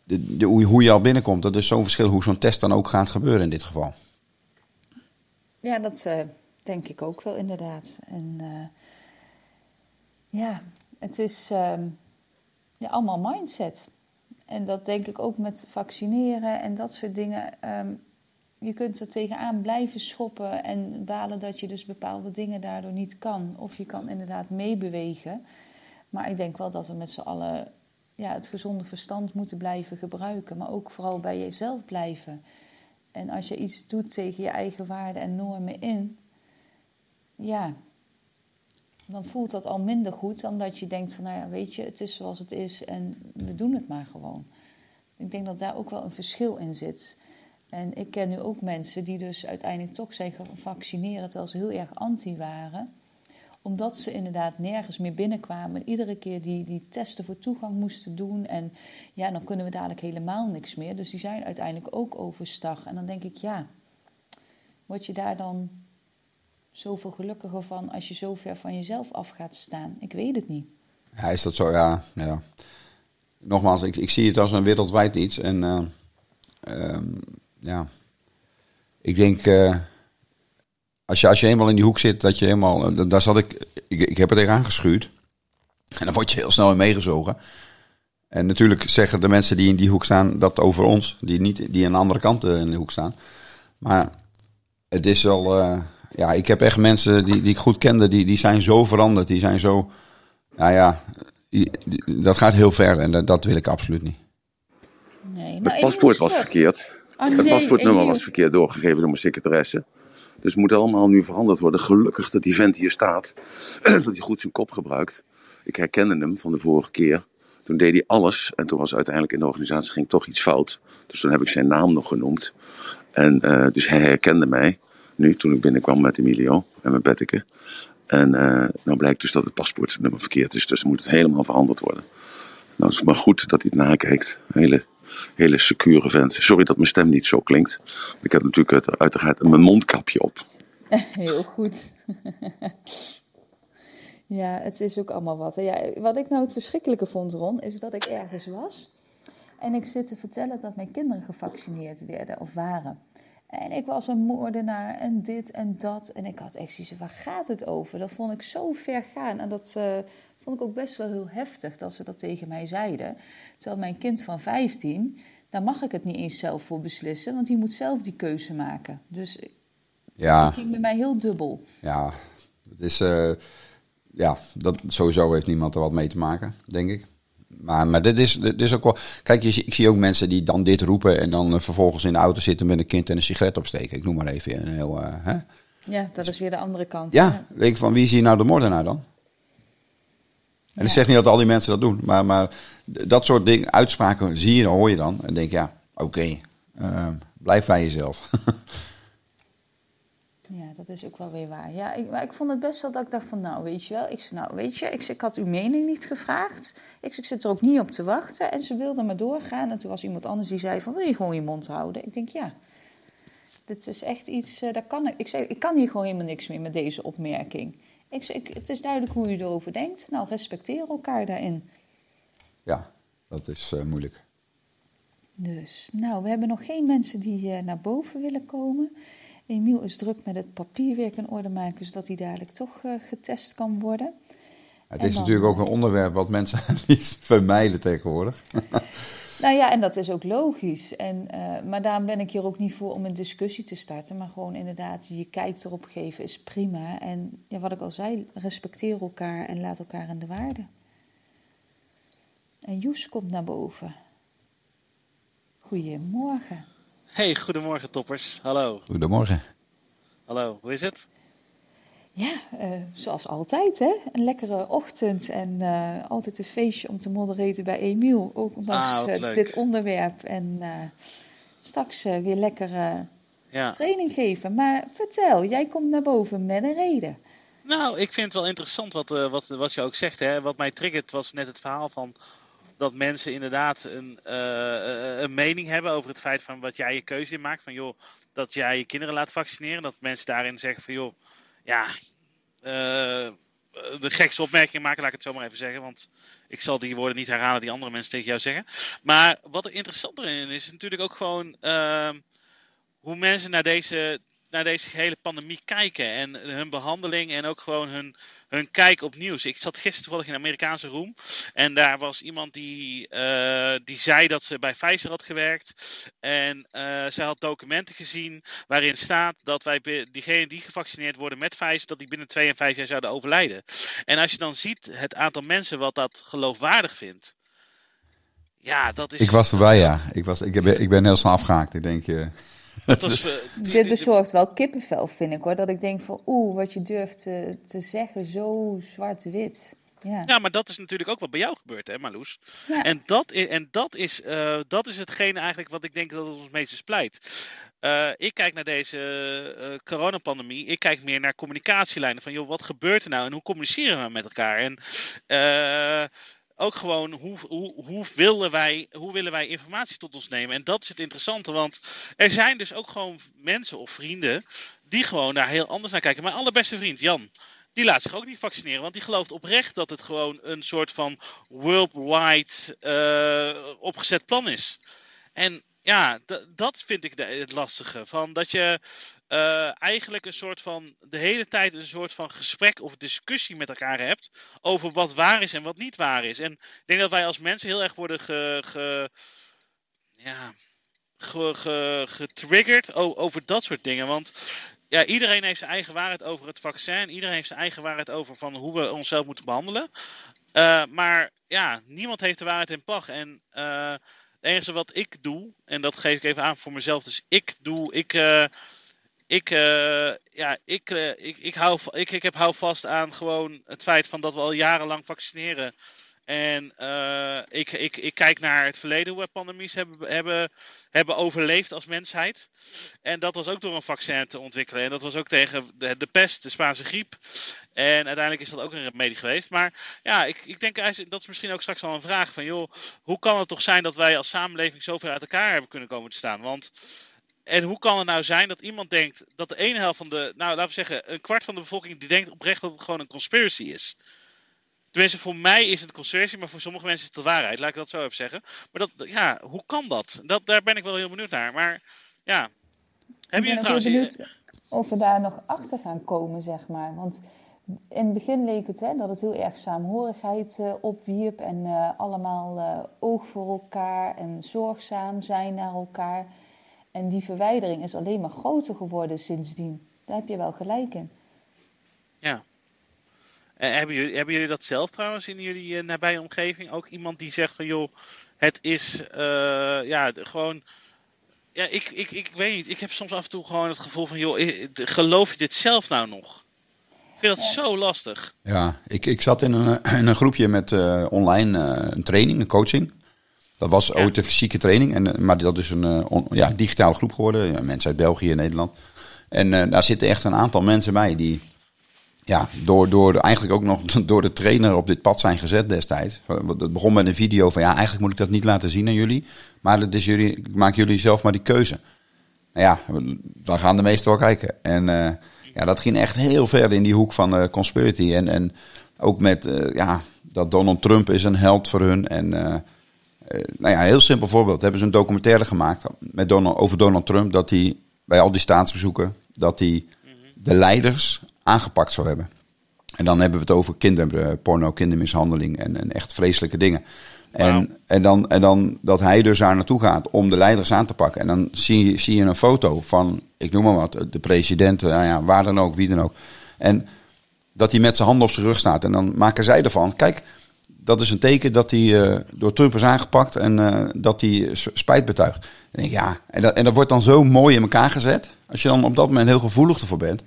De, hoe je al binnenkomt, dat is zo'n verschil hoe zo'n test dan ook gaat gebeuren in dit geval. Ja, dat eh, denk ik ook wel inderdaad. En eh, ja, het is ehm, ja, allemaal mindset. En dat denk ik ook met vaccineren en dat soort dingen. Ehm, je kunt er tegenaan blijven schoppen en balen dat je dus bepaalde dingen daardoor niet kan. Of je kan inderdaad meebewegen. Maar ik denk wel dat we met z'n allen ja, het gezonde verstand moeten blijven gebruiken. Maar ook vooral bij jezelf blijven. En als je iets doet tegen je eigen waarden en normen in, ja, dan voelt dat al minder goed dan dat je denkt van, nou ja, weet je, het is zoals het is en we doen het maar gewoon. Ik denk dat daar ook wel een verschil in zit. En ik ken nu ook mensen die dus uiteindelijk toch zijn vaccineren terwijl ze heel erg anti waren. Omdat ze inderdaad nergens meer binnenkwamen. Iedere keer die, die testen voor toegang moesten doen. En ja, dan kunnen we dadelijk helemaal niks meer. Dus die zijn uiteindelijk ook overstag. En dan denk ik, ja, word je daar dan zoveel gelukkiger van als je zo ver van jezelf af gaat staan? Ik weet het niet. Ja, is dat zo? Ja, ja. nogmaals, ik, ik zie het als een wereldwijd iets. En eh, ehm, ja, ik denk, eh, als, je, als je eenmaal in die hoek zit, dat je helemaal, eh, daar zat ik, ik, ik heb er tegenaan geschuurd. En dan word je heel snel in meegezogen. En natuurlijk zeggen de mensen die in die hoek staan dat over ons, die, niet, die aan de andere kant eh, in de hoek staan. Maar het is wel, eh, ja, ik heb echt mensen die, die ik goed kende, die, die zijn zo veranderd, die zijn zo, nou ja, die- die- dat gaat heel ver en dat, dat wil ik absoluut niet. Nee. Het paspoort was verkeerd. Oh, Het paspoortnummer was verkeerd doorgegeven door mijn secretaresse. Dus moet allemaal nu veranderd worden. Gelukkig dat die vent hier staat. dat hij goed zijn kop gebruikt. Ik herkende hem van de vorige keer. Toen deed hij alles. En toen was uiteindelijk in de organisatie ging toch iets fout. Dus toen heb ik zijn naam nog genoemd. En eh, dus hij herkende mij. Nu, toen ik binnenkwam met Emilio en met Betteke. En eh nou blijkt dus dat het paspoortnummer verkeerd is. Dus moet het helemaal veranderd worden. Nou, het is maar goed dat hij het nakijkt. Hele, hele secure vent. Sorry dat mijn stem niet zo klinkt. Ik heb natuurlijk uit- uiteraard mijn mondkapje op. Heel goed. ja, het is ook allemaal wat. Ja, wat ik nou het verschrikkelijke vond, Ron, is dat ik ergens was. En ik zit te vertellen dat mijn kinderen gevaccineerd werden of waren. En ik was een moordenaar en dit en dat. En ik had echt zoiets waar gaat het over? Dat vond ik zo ver gaan. En dat eh, vond ik ook best wel heel heftig dat ze dat tegen mij zeiden. Terwijl mijn kind van 15, daar mag ik het niet eens zelf voor beslissen. Want die moet zelf die keuze maken. Dus Ja, het ging bij mij heel dubbel. ja, het is, eh, ja, dat, sowieso heeft niemand er wat mee te maken, denk ik. Maar, maar dit, is, dit is ook wel. Kijk, je, zie- ik zie ook mensen die dan dit roepen en dan eh, vervolgens in de auto zitten met een kind en een sigaret opsteken. Ik noem maar even een heel. eh, hè? Ja, dat is weer de andere kant. Ja, weet ik van wie is hier nou de moordenaar dan? En ik zeg niet dat al die mensen dat doen, maar, maar dat soort dingen, uitspraken zie je, dan hoor je dan. En denk ja, oké, eh, blijf bij jezelf. Ja, dat is ook wel weer waar. Ja, ik, maar ik vond het best wel dat ik dacht van, nou, weet je wel. Ik nou, weet je, ik, ik had uw mening niet gevraagd. Ik, ik zit er ook niet op te wachten. En ze wilde maar doorgaan. En toen was iemand anders die zei van, wil je gewoon je mond houden? Ik denk, ja, dit is echt iets, eh, daar kan ik... Ik zei, ik kan hier gewoon helemaal niks meer met deze opmerking. Ik ik, het is duidelijk hoe je erover denkt. Nou, respecteer elkaar daarin. ja, dat is eh, moeilijk. Dus, nou, we hebben nog geen mensen die eh, naar boven willen komen. Emiel is druk met het papierwerk in orde maken, zodat hij dadelijk toch eh, getest kan worden. Het En is dan- natuurlijk ook een onderwerp wat mensen liefst vermijden tegenwoordig. Nou ja, en dat is ook logisch. En, eh, maar daarom ben ik hier ook niet voor om een discussie te starten. Maar gewoon inderdaad, je kijk erop geven is prima. En ja, wat ik al zei, respecteer elkaar en laat elkaar in de waarde. En Joes komt naar boven. Goedemorgen. Hey, goedemorgen toppers. Hallo. Goedemorgen. Hallo, hoe is het? Ja, eh, zoals altijd, hè? Een lekkere ochtend en eh, altijd een feestje om te moderaten bij Emiel. Ook ondanks Ah, eh, dit onderwerp. En straks weer lekker Ja. training geven. Maar vertel, jij komt naar boven met een reden. Nou, ik vind het wel interessant wat, wat, wat je ook zegt. Hè. Wat mij triggert was net het verhaal van dat mensen inderdaad een, een mening hebben over het feit van wat jij je keuze in maakt. Van joh, dat jij je kinderen laat vaccineren. Dat mensen daarin zeggen van joh, ja, eh, de gekste opmerking maken, laat ik het zo maar even zeggen. Want ik zal die woorden niet herhalen die andere mensen tegen jou zeggen. Maar wat er interessanter in is, is natuurlijk ook gewoon ehm, hoe mensen naar deze, naar deze gehele pandemie kijken. En hun behandeling en ook gewoon hun, hun kijk op nieuws. Ik zat gisteren toevallig in een Amerikaanse room. En daar was iemand die, eh, die zei dat ze bij Pfizer had gewerkt. En eh zij had documenten gezien waarin staat dat wij diegenen die gevaccineerd worden met Pfizer, dat die binnen twee en vijf jaar zouden overlijden. En als je dan ziet het aantal mensen wat dat geloofwaardig vindt. Ja, dat is. Ik was erbij, ja. Ik, was, ik, ben, ik ben heel snel afgehaakt. Ik denk, eh, Dat was, eh, Dit bezorgt wel kippenvel, vind ik hoor. Dat ik denk van, oeh, wat je durft te, te zeggen, zo zwart-wit. Ja. Ja, maar dat is natuurlijk ook wat bij jou gebeurt, hè, Marloes? Ja. En, dat, i- en dat, is, eh, dat is hetgene eigenlijk wat ik denk dat het ons meeste splijt. Eh, ik kijk naar deze eh, coronapandemie. Ik kijk meer naar communicatielijnen. Van, joh, wat gebeurt er nou en hoe communiceren we met elkaar? En eh, ook gewoon, hoe, hoe, hoe, willen wij, hoe willen wij informatie tot ons nemen? En dat is het interessante, want er zijn dus ook gewoon mensen of vrienden die gewoon daar heel anders naar kijken. Mijn allerbeste vriend, Jan, die laat zich ook niet vaccineren. Want die gelooft oprecht dat het gewoon een soort van worldwide eh, opgezet plan is. En ja, dat vind ik het lastige. Van dat je eh, eigenlijk een soort van de hele tijd een soort van gesprek of discussie met elkaar hebt over wat waar is en wat niet waar is. En ik denk dat wij als mensen heel erg worden ge, ge- ja, ge, ge- getriggerd over dat soort dingen. Want ja, iedereen heeft zijn eigen waarheid over het vaccin. Iedereen heeft zijn eigen waarheid over van hoe we onszelf moeten behandelen. Eh, maar ja, niemand heeft de waarheid in pacht. En eh, het enige wat ik doe, en dat geef ik even aan voor mezelf. Dus ik doe, ik, ik, eh, ja, ik, eh, ik, ik, hou, ik, ik heb hou vast aan gewoon het feit van dat we al jarenlang vaccineren. En eh, ik, ik, ik kijk naar het verleden hoe we pandemies hebben, hebben, hebben overleefd als mensheid. En dat was ook door een vaccin te ontwikkelen. En dat was ook tegen de, de pest, de Spaanse griep. En uiteindelijk is dat ook een remedie geweest. Maar ja, ik, ik denk dat is misschien ook straks wel een vraag van... joh, hoe kan het toch zijn dat wij als samenleving zoveel uit elkaar hebben kunnen komen te staan? Want en hoe kan het nou zijn dat iemand denkt dat de ene helft van de, nou laten we zeggen, een kwart van de bevolking die denkt oprecht dat het gewoon een conspiracy is. Tenminste, voor mij is het een conspiracy, maar voor sommige mensen is het de waarheid. Laat ik dat zo even zeggen. Maar dat, ja, hoe kan dat? dat daar ben ik wel heel benieuwd naar. Maar ja, Ik hebben ben jullie ook heel trouwens... benieuwd of we daar nog achter gaan komen, zeg maar. Want in het begin leek het hè, dat het heel erg saamhorigheid eh, opwierp en eh, allemaal eh, oog voor elkaar en zorgzaam zijn naar elkaar. En die verwijdering is alleen maar groter geworden sindsdien. Daar heb je wel gelijk in. Ja. Eh, hebben, jullie, hebben jullie dat zelf trouwens in jullie eh, nabije omgeving? Ook iemand die zegt van joh, het is eh, ja, de- gewoon. Ja, ik, ik, ik weet niet. Ik heb soms af en toe gewoon het gevoel van joh, geloof je dit zelf nou nog? Ik vind dat zo lastig. Ja, ik, ik zat in een, in een groepje met eh, online eh, een training, een coaching. Dat was Ja. ooit een fysieke training, en, eh, maar dat is een eh, on- ja, digitale groep geworden. Ja, mensen uit België en Nederland. En eh, daar zitten echt een aantal mensen bij die ja, door, door eigenlijk ook nog door de trainer op dit pad zijn gezet destijds. Het begon met een video van ja, eigenlijk moet ik dat niet laten zien aan jullie. Maar dat is jullie, maak jullie zelf maar die keuze. Nou ja, dan gaan de meesten wel kijken. En ja, dat ging echt heel ver in die hoek van eh conspiracy. En, en ook met ja, dat Donald Trump is een held voor hun. En nou ja, een heel simpel voorbeeld. Hebben ze een documentaire gemaakt met Donald, over Donald Trump. Dat hij bij al die staatsbezoeken, dat hij de leiders aangepakt zou hebben. En dan hebben we het over kinderporno, kindermishandeling en, en echt vreselijke dingen. En, en, dan, en dan dat hij dus daar naartoe gaat om de leiders aan te pakken. En dan zie je, zie je een foto van, ik noem maar wat, de president, nou ja, waar dan ook, wie dan ook. En dat hij met zijn handen op zijn rug staat. En dan maken zij ervan, kijk, dat is een teken dat hij eh, door Trump is aangepakt en eh, dat hij spijt betuigt. En ik ja, en dat, en dat wordt dan zo mooi in elkaar gezet. Als je dan op dat moment heel gevoelig ervoor bent,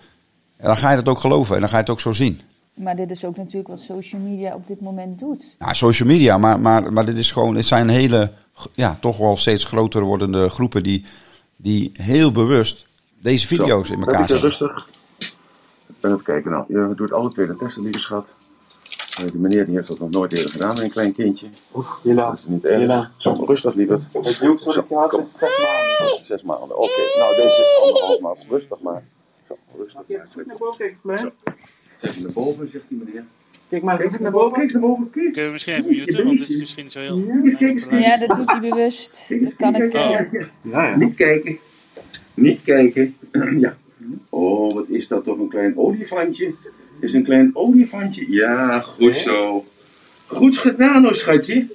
en dan ga je dat ook geloven en dan ga je het ook zo zien. Maar dit is ook natuurlijk wat social media op dit moment doet. Ja, social media, maar, maar, maar dit is gewoon, het zijn hele, ja, toch wel steeds groter wordende groepen die, die heel bewust deze video's Zo, in elkaar zetten. rustig. Even kijken, nou, je doet alle twee de testen, lieve schat. Eh, Die meneer die heeft dat nog nooit eerder gedaan, een klein kindje. Dat Helaas. is niet erg. Helaas. Zo, rustig, lieverd. Het wat Zo, ik is zes maanden. Zes maanden, oké. Nou, deze is anderhalf maand. Rustig maar. Zo, rustig maar. Goed naar boven kijken, Fleur. Even naar boven, zegt die meneer. Kijk maar, Kijk naar boven, kijk eens naar boven, kijk. Kunnen we misschien even muten, want dit is misschien zo heel... Ja, eens kijk eens, kijk. Ja, dat doet hij bewust. Dat kan ik. Ja. Ja, ja. Niet kijken. Niet kijken. ja. Oh, wat is dat toch een klein olifantje? Is een klein olifantje? Ja, goed zo. Goed gedaan hoor, schatje.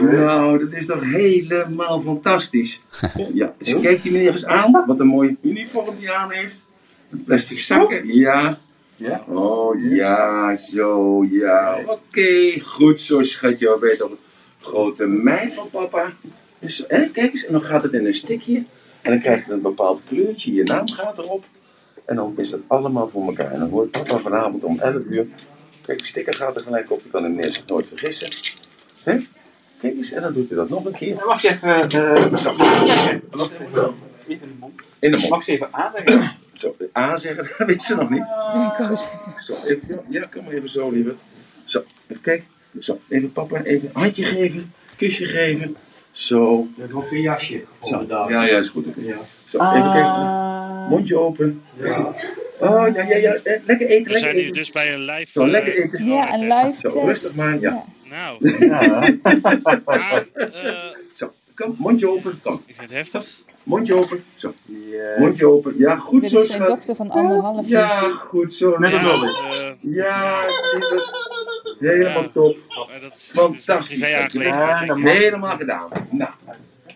Nou, dat is toch helemaal fantastisch. Ja, dus kijk die meneer eens aan. Wat een mooi uniform die aan heeft. Een plastic zakken. Ja. Ja. Oh ja, zo, ja. Oké, goed zo, schatje. We weten toch grote meid van papa. Dus, hè, kijk eens, en dan gaat het in een stikje. En dan krijgt het een bepaald kleurtje. Je naam gaat erop. En dan is dat allemaal voor elkaar. En dan hoort papa vanavond om 11 uur. Kijk, de sticker gaat er gelijk op. Je kan hem zich nooit vergissen. Hè? Kijk eens, en dan doet hij dat nog een keer. Ja, even... eh, Zo. Wacht even. Even in de mond. In de mond. Mag ze even aanzeggen? Zo, A zeggen, dat weet ze nog niet. zeggen. Zo, even, ja, kom maar even zo, lieve. Zo, even kijken. Zo, even papa, even een handje geven, kusje geven. Zo. Dat wordt een jasje. Zo. Ja, ja, is goed. Ja. Zo, even kijken. Mondje open. Ja. Oh, ja, ja, ja. eh, Lekker eten, We lekker zijn nu eten. dus bij een live... Zo, eh, lekker eten. Ja, een live Zo, test. rustig maar, ja. Nou, Ja. maar eh, Zo, kom, mondje open. Kom, ik vind het heftig. mondje open. Zo, Yes. mondje open. Ja, goed Dit zo, is zijn dochter van anderhalf Ja, jaar. goed zo. Net Ja, als eh, Ja, lieverd. Helemaal Ja. top. maar dat is, dat is een Fantastisch. Ja, Helemaal gedaan. Nou,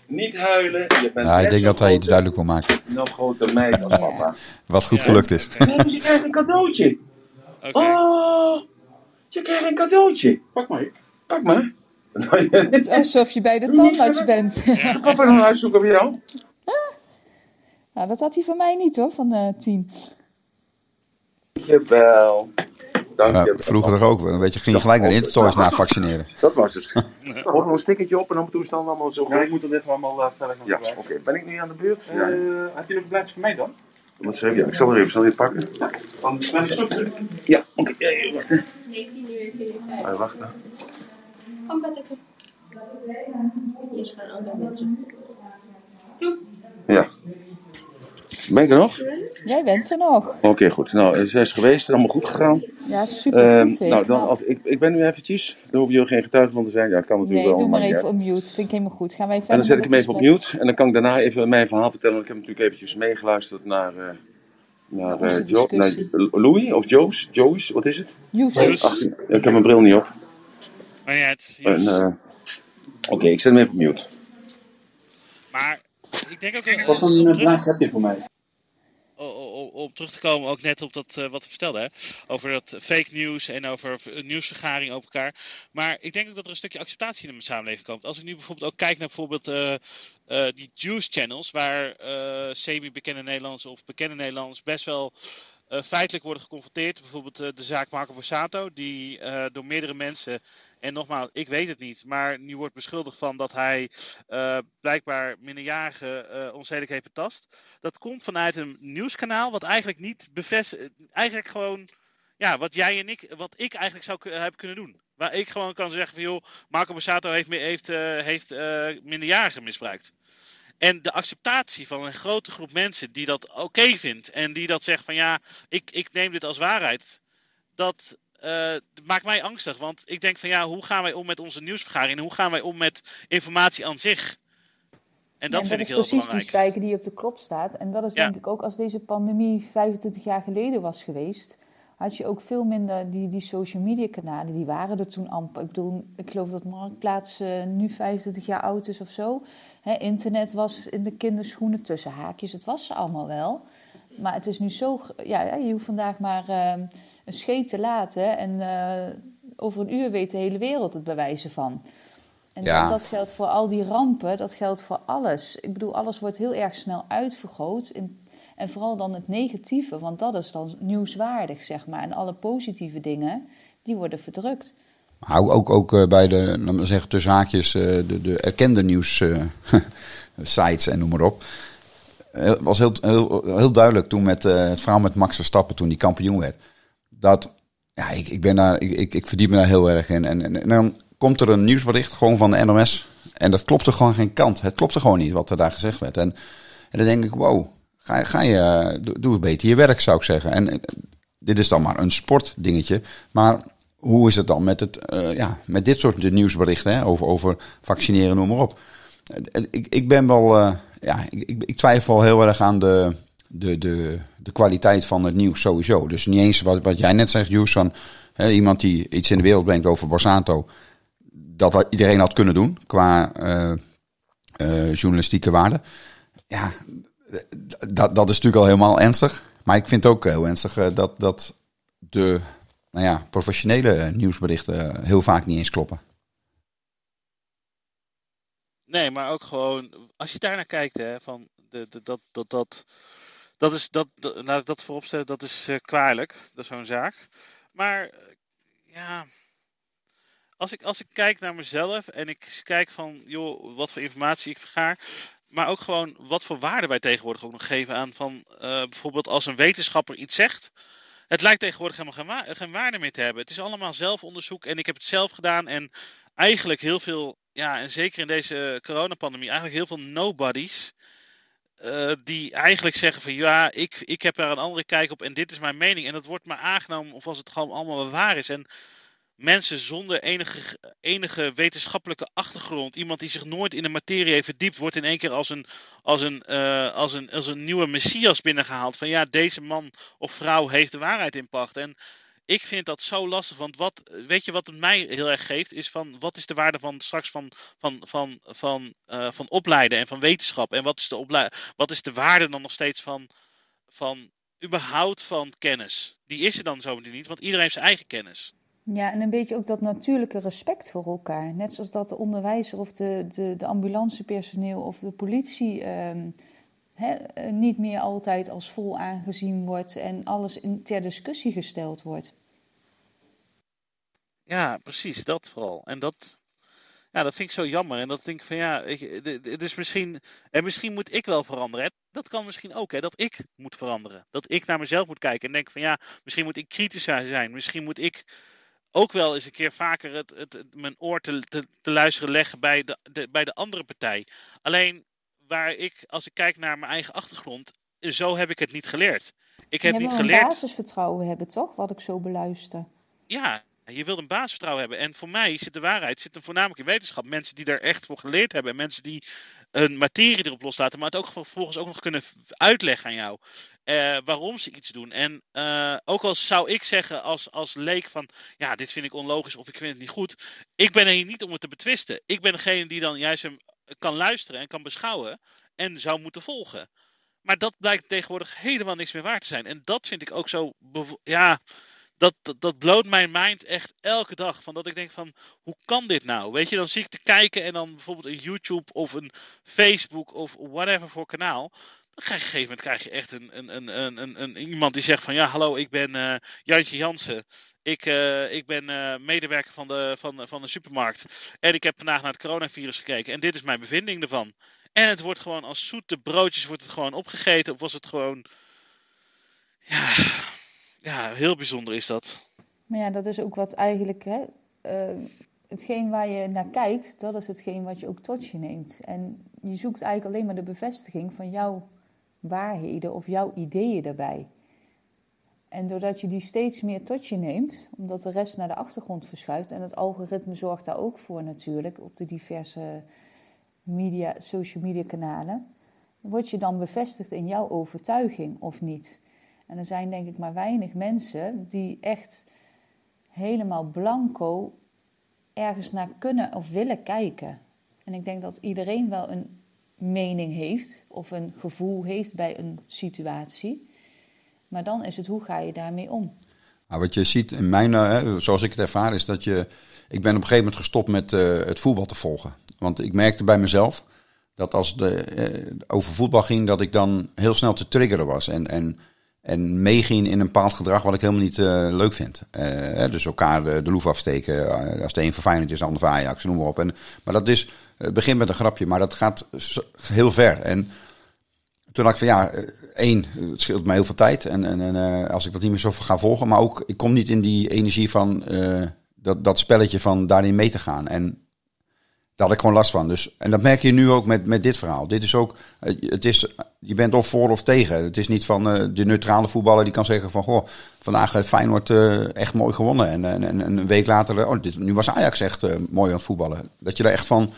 niet huilen. Je bent Ja, ik net denk dat hij iets duidelijk wil maken. Nog grote meid als Ja. papa. Wat goed Ja. gelukt is. Nee, je krijgt een cadeautje. Oké. Oh, je krijgt een cadeautje. Pak maar iets. Pak maar. Het is alsof je bij de tandarts bent. Ja. Papa nog uitzoeken voor jou. nou, dat had hij van mij niet hoor, van eh tien. Dankjewel. Ja, Dankjewel. vroeger toch ook. Weet je, ging je gelijk naar Intertoys na vaccineren. Dat was het. Gewoon nog een stickertje op en dan toestand allemaal zo Ja, ik goed. moet dat even allemaal uh, verder gaan Ja, oké. gebruiken. Ben ik nu aan de beurt? Eh, Ja. heb je nog een blaadje voor mij dan? Wat schreef je? Ik zal er even, zal je het pakken? Dan ben ik terug. Ja, oké. Ja, ja, wacht. hè. 19 uur kun je vijf. Ah, wacht. hè. Kom maar lekker. Hier is gaan andere mensen. Doe. Ja. Ben ik er nog? Jij bent er nog. Oké, goed. Nou, ze is geweest. Allemaal goed gegaan. Ja, super goed. Ehm, nou, dan, als, ik, ik ben nu eventjes. Daar hoeven jullie geen getuige van te zijn. Ja, dat kan natuurlijk Nee, wel. doe maar even op mute. Vind ik helemaal goed. Gaan wij verder En dan zet ik hem even op mute. En dan kan ik daarna even mijn verhaal vertellen. Want ik heb natuurlijk eventjes meegeluisterd naar... eh naar, eh, Jo- naar. Louis of Joes. Joyce, wat is het? Joes. 18. Ik heb mijn bril niet op. maar ja, het, eh, Oké, ik zet hem even op mute. maar ik denk ook... eh, Wat een blaadje heb je voor mij? Om terug te komen ook net op dat eh, wat we vertelden, hè? over dat fake news en over nieuwsvergaring over elkaar. Maar ik denk ook dat er een stukje acceptatie in de samenleving komt. Als ik nu bijvoorbeeld ook kijk naar bijvoorbeeld eh, eh, die juice channels, waar semi-bekende Nederlanders of bekende Nederlanders best wel feitelijk worden geconfronteerd. Bijvoorbeeld de zaak Marco Borsato, die door meerdere mensen, en nogmaals, ik weet het niet, maar nu wordt beschuldigd van dat hij eh, blijkbaar minderjarigen eh onzedelijk heeft betast. Dat komt vanuit een nieuwskanaal wat eigenlijk niet bevestigt, eigenlijk gewoon, ja, wat jij en ik, wat ik eigenlijk zou hebben kunnen doen. Waar ik gewoon kan zeggen van joh, Marco Borsato heeft, heeft, eh, heeft minderjarigen misbruikt. En de acceptatie van een grote groep mensen die dat oké vindt en die dat zegt van ja, ik, ik neem dit als waarheid, dat eh, maakt mij angstig. Want ik denk van ja, hoe gaan wij om met onze nieuwsvergaring hoe gaan wij om met informatie aan zich? En dat en vind dat ik is heel precies die spijker die op de klop staat. En dat is Ja. denk ik ook als deze pandemie 25 jaar geleden was geweest, had je ook veel minder die, die social media kanalen, die waren er toen amper. Ik bedoel, ik geloof dat Marktplaats eh, nu 25 jaar oud is of zo. Hè, internet was in de kinderschoenen tussen haakjes, het was ze allemaal wel. Maar het is nu zo, ja, je hoeft vandaag maar eh, een scheet te laten en eh, over een uur weet de hele wereld het bewijzen van. En Ja. dat geldt voor al die rampen, dat geldt voor alles. Ik bedoel, alles wordt heel erg snel uitvergroot. In, en vooral dan het negatieve, want dat is dan nieuwswaardig, zeg maar. En alle positieve dingen, die worden verdrukt. Maar ook, ook, eh, bij de, laten we zeggen, tussen haakjes, eh, de, de erkende nieuws sites en noem maar op. Het was heel, heel, heel duidelijk toen met het verhaal met Max Verstappen, toen die kampioen werd. Dat, ja, ik, ik ben daar, ik, ik, verdiep me daar heel erg in. En, en, en dan komt er een nieuwsbericht gewoon van de NOS. En dat klopte gewoon geen kant. Het klopte gewoon niet wat er daar gezegd werd. En, en dan denk ik, wow, ga, ga je, doe, doe beter je werk, zou ik zeggen. En dit is dan maar een sportdingetje. Maar hoe is het dan met, het, eh, ja, met dit soort nieuwsberichten over, over vaccineren, noem maar op. Ik, ik ben wel, eh, ja, ik, ik twijfel heel erg aan de, de, de, de kwaliteit van het nieuws sowieso. Dus niet eens wat, wat jij net zegt, Joes, van hè, iemand die iets in de wereld brengt over Borsato. Dat iedereen had kunnen doen qua eh, eh, journalistieke waarde. Ja, dat, dat is natuurlijk al helemaal ernstig. Maar ik vind het ook heel ernstig eh, dat, dat de nou ja, professionele nieuwsberichten heel vaak niet eens kloppen. Nee, maar ook gewoon, als je daarnaar kijkt, hè, van de, de, dat, dat, dat, dat is, dat, dat, laat ik dat vooropstellen, dat is kwalijk, dat zo'n zaak. Maar, eh, ja, als ik, als ik kijk naar mezelf en ik kijk van, joh, wat voor informatie ik vergaar, maar ook gewoon wat voor waarde wij tegenwoordig ook nog geven aan van, eh, bijvoorbeeld als een wetenschapper iets zegt, het lijkt tegenwoordig helemaal geen, geen waarde meer te hebben. Het is allemaal zelfonderzoek en ik heb het zelf gedaan en eigenlijk heel veel, ja, en zeker in deze coronapandemie, eigenlijk heel veel nobodies eh, die eigenlijk zeggen van ja, ik, ik heb daar een andere kijk op en dit is mijn mening. En dat wordt maar aangenomen of als het gewoon allemaal waar is. En mensen zonder enige, enige wetenschappelijke achtergrond, iemand die zich nooit in de materie heeft verdiept, wordt in één keer als een, als een, eh, als een, als een nieuwe messias binnengehaald. Van ja, deze man of vrouw heeft de waarheid in pacht. En ik vind dat zo lastig, want wat, weet je wat het mij heel erg geeft, is van wat is de waarde van straks van, van, van, van, eh, van opleiden en van wetenschap en wat is de, wat is de waarde dan nog steeds van, van überhaupt van kennis? Die is er dan zo niet, want iedereen heeft zijn eigen kennis. Ja, en een beetje ook dat natuurlijke respect voor elkaar. Net zoals dat de onderwijzer of de, de, de ambulancepersoneel of de politie ehm, eh, niet meer altijd als vol aangezien wordt en alles in, ter discussie gesteld wordt. Ja, precies, dat vooral. En dat, ja, dat vind ik zo jammer. En dat denk ik van ja, het is misschien. En misschien moet ik wel veranderen. Dat kan misschien ook, hè, dat ik moet veranderen. Dat ik naar mezelf moet kijken en denk van ja, misschien moet ik kritischer zijn. Misschien moet ik ook wel eens een keer vaker het, het, mijn oor te, te, te, luisteren leggen bij de, de, bij de andere partij. Alleen waar ik, als ik kijk naar mijn eigen achtergrond, zo heb ik het niet geleerd. Ik heb Je niet wil geleerd. een basisvertrouwen hebben, toch? Wat ik zo beluister. Ja, je wilt een basisvertrouwen hebben. En voor mij zit de waarheid zit hem voornamelijk in wetenschap. Mensen die daar echt voor geleerd hebben. En mensen die een materie erop loslaten. Maar het ook vervolgens ook nog kunnen uitleggen aan jou. eh, waarom ze iets doen. En eh, ook al zou ik zeggen als, als leek van... Ja, dit vind ik onlogisch of ik vind het niet goed. Ik ben er hier niet om het te betwisten. Ik ben degene die dan juist hem kan luisteren en kan beschouwen. En zou moeten volgen. Maar dat blijkt tegenwoordig helemaal niks meer waard te zijn. En dat vind ik ook zo... Ja, dat, dat, bloot mijn mind echt elke dag. Van dat ik denk van, hoe kan dit nou? Weet je, dan zie ik te kijken en dan bijvoorbeeld een YouTube of een Facebook of whatever voor kanaal. Dan krijg je, op een gegeven moment krijg je echt een, een, een, een, een, een- iemand die zegt van, ja hallo, ik ben eh, Jantje Jansen. Ik, eh, ik ben eh, medewerker van de, van, van supermarkt. En ik heb vandaag naar het coronavirus gekeken. En dit is mijn bevinding ervan. En het wordt gewoon als zoete broodjes wordt het gewoon opgegeten. Of was het gewoon... Ja, ja heel bijzonder is dat. Maar ja, dat is ook wat eigenlijk, hè, eh, hetgeen waar je naar kijkt, dat is hetgeen wat je ook tot je neemt. En je zoekt eigenlijk alleen maar de bevestiging van jouw waarheden of jouw ideeën daarbij. En doordat je die steeds meer tot je neemt, omdat de rest naar de achtergrond verschuift, en het algoritme zorgt daar ook voor natuurlijk, op de diverse media, social media kanalen, word je dan bevestigd in jouw overtuiging of niet. En er zijn denk ik maar weinig mensen die echt helemaal blanco ergens naar kunnen of willen kijken. En ik denk dat iedereen wel een mening heeft of een gevoel heeft bij een situatie. Maar dan is het hoe ga je daarmee om? Nou, wat je ziet in mijn, eh, zoals ik het ervaar, is dat je. Ik ben op een gegeven moment gestopt met eh, het voetbal te volgen. Want ik merkte bij mezelf dat als het eh, over voetbal ging, dat ik dan heel snel te triggeren was. En, en, en meeging in een bepaald gedrag wat ik helemaal niet leuk vind. Dus elkaar de, loef afsteken. als de een verfijnd is, de ander voor Ajax, noem maar op. En, maar dat is, begint met een grapje, maar dat gaat heel ver. En toen dacht ik van ja, eh, één, het scheelt me heel veel tijd. En, en, en eh, als ik dat niet meer zo ga volgen. Maar ook, ik kom niet in die energie van eh, dat, dat spelletje van daarin mee te gaan. En daar had ik gewoon last van. Dus, en dat merk je nu ook met, met dit verhaal. Dit is ook, het is, je bent of voor of tegen. Het is niet van de neutrale voetballer die kan zeggen van... Goh, vandaag heeft Feyenoord echt mooi gewonnen. En, en, en een week later, oh, dit, nu was Ajax echt mooi aan het voetballen. Dat je daar echt van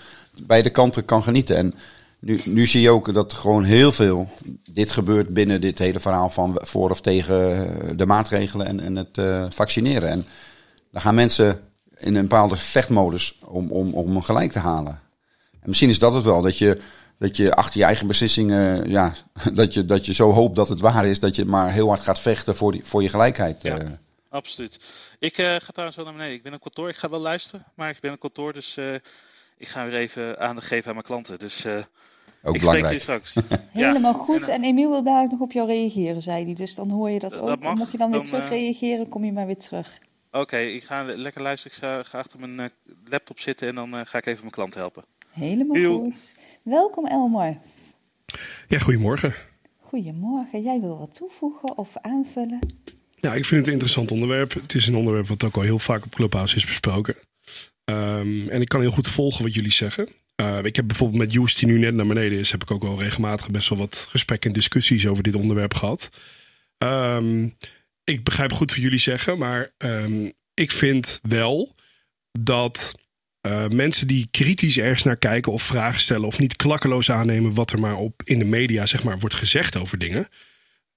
beide kanten kan genieten. En nu, nu zie je ook dat gewoon heel veel dit gebeurt binnen dit hele verhaal van voor of tegen eh, de maatregelen en, en het eh, vaccineren. En dan gaan mensen in een bepaalde vechtmodus om, om, om gelijk te halen. En misschien is dat het wel, dat je, dat je achter je eigen beslissingen, ja, dat je, dat je zo hoopt dat het waar is, dat je maar heel hard gaat vechten voor, die, voor je gelijkheid. Ja. eh. Absoluut. Ik eh, ga trouwens wel naar beneden. Ik ben op kantoor. Ik ga wel luisteren, maar ik ben op kantoor, dus eh, ik ga weer even aandacht geven aan mijn klanten. Dus eh, ook ik spreek belangrijk. je straks. Helemaal Ja, goed. en, En Emiel wil dadelijk nog op jou reageren, zei hij. Dus dan hoor je dat Dat ook. mag. Mocht je dan weer Dan, terug eh, reageren, kom je maar weer terug. Oké, ik ga lekker luisteren. Ik ga, achter mijn eh, laptop zitten en dan eh, ga ik even mijn klant helpen. Helemaal Joe. goed. Welkom Elmar. Ja, goedemorgen. Goedemorgen. Jij wil wat toevoegen of aanvullen? Ja, ik vind het een interessant onderwerp. Het is een onderwerp wat ook al heel vaak op Clubhouse is besproken. Ehm, en ik kan heel goed volgen wat jullie zeggen. Uh, ik heb bijvoorbeeld met Joes, die nu net naar beneden is, heb ik ook wel regelmatig best wel wat gesprekken en discussies over dit onderwerp gehad. Um, ik begrijp goed wat jullie zeggen, maar um, ik vind wel dat uh, mensen die kritisch ergens naar kijken of vragen stellen of niet klakkeloos aannemen wat er maar op in de media zeg maar wordt gezegd over dingen.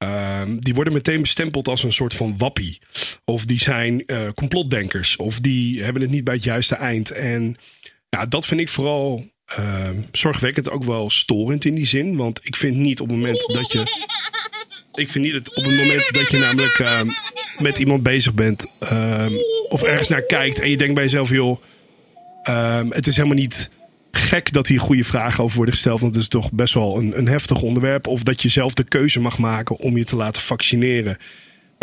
Uh, die worden meteen bestempeld als een soort van wappie. Of die zijn uh, complotdenkers. Of die hebben het niet bij het juiste eind. En ja, dat vind ik vooral uh, zorgwekkend ook wel storend in die zin. Want ik vind niet op het moment dat je. Ik vind niet het op het moment dat je namelijk uh, met iemand bezig bent. Uh, of ergens naar kijkt en je denkt bij jezelf, joh. Het is helemaal niet gek dat hier goede vragen over worden gesteld. Want het is toch best wel een, een heftig onderwerp. Of dat je zelf de keuze mag maken om je te laten vaccineren.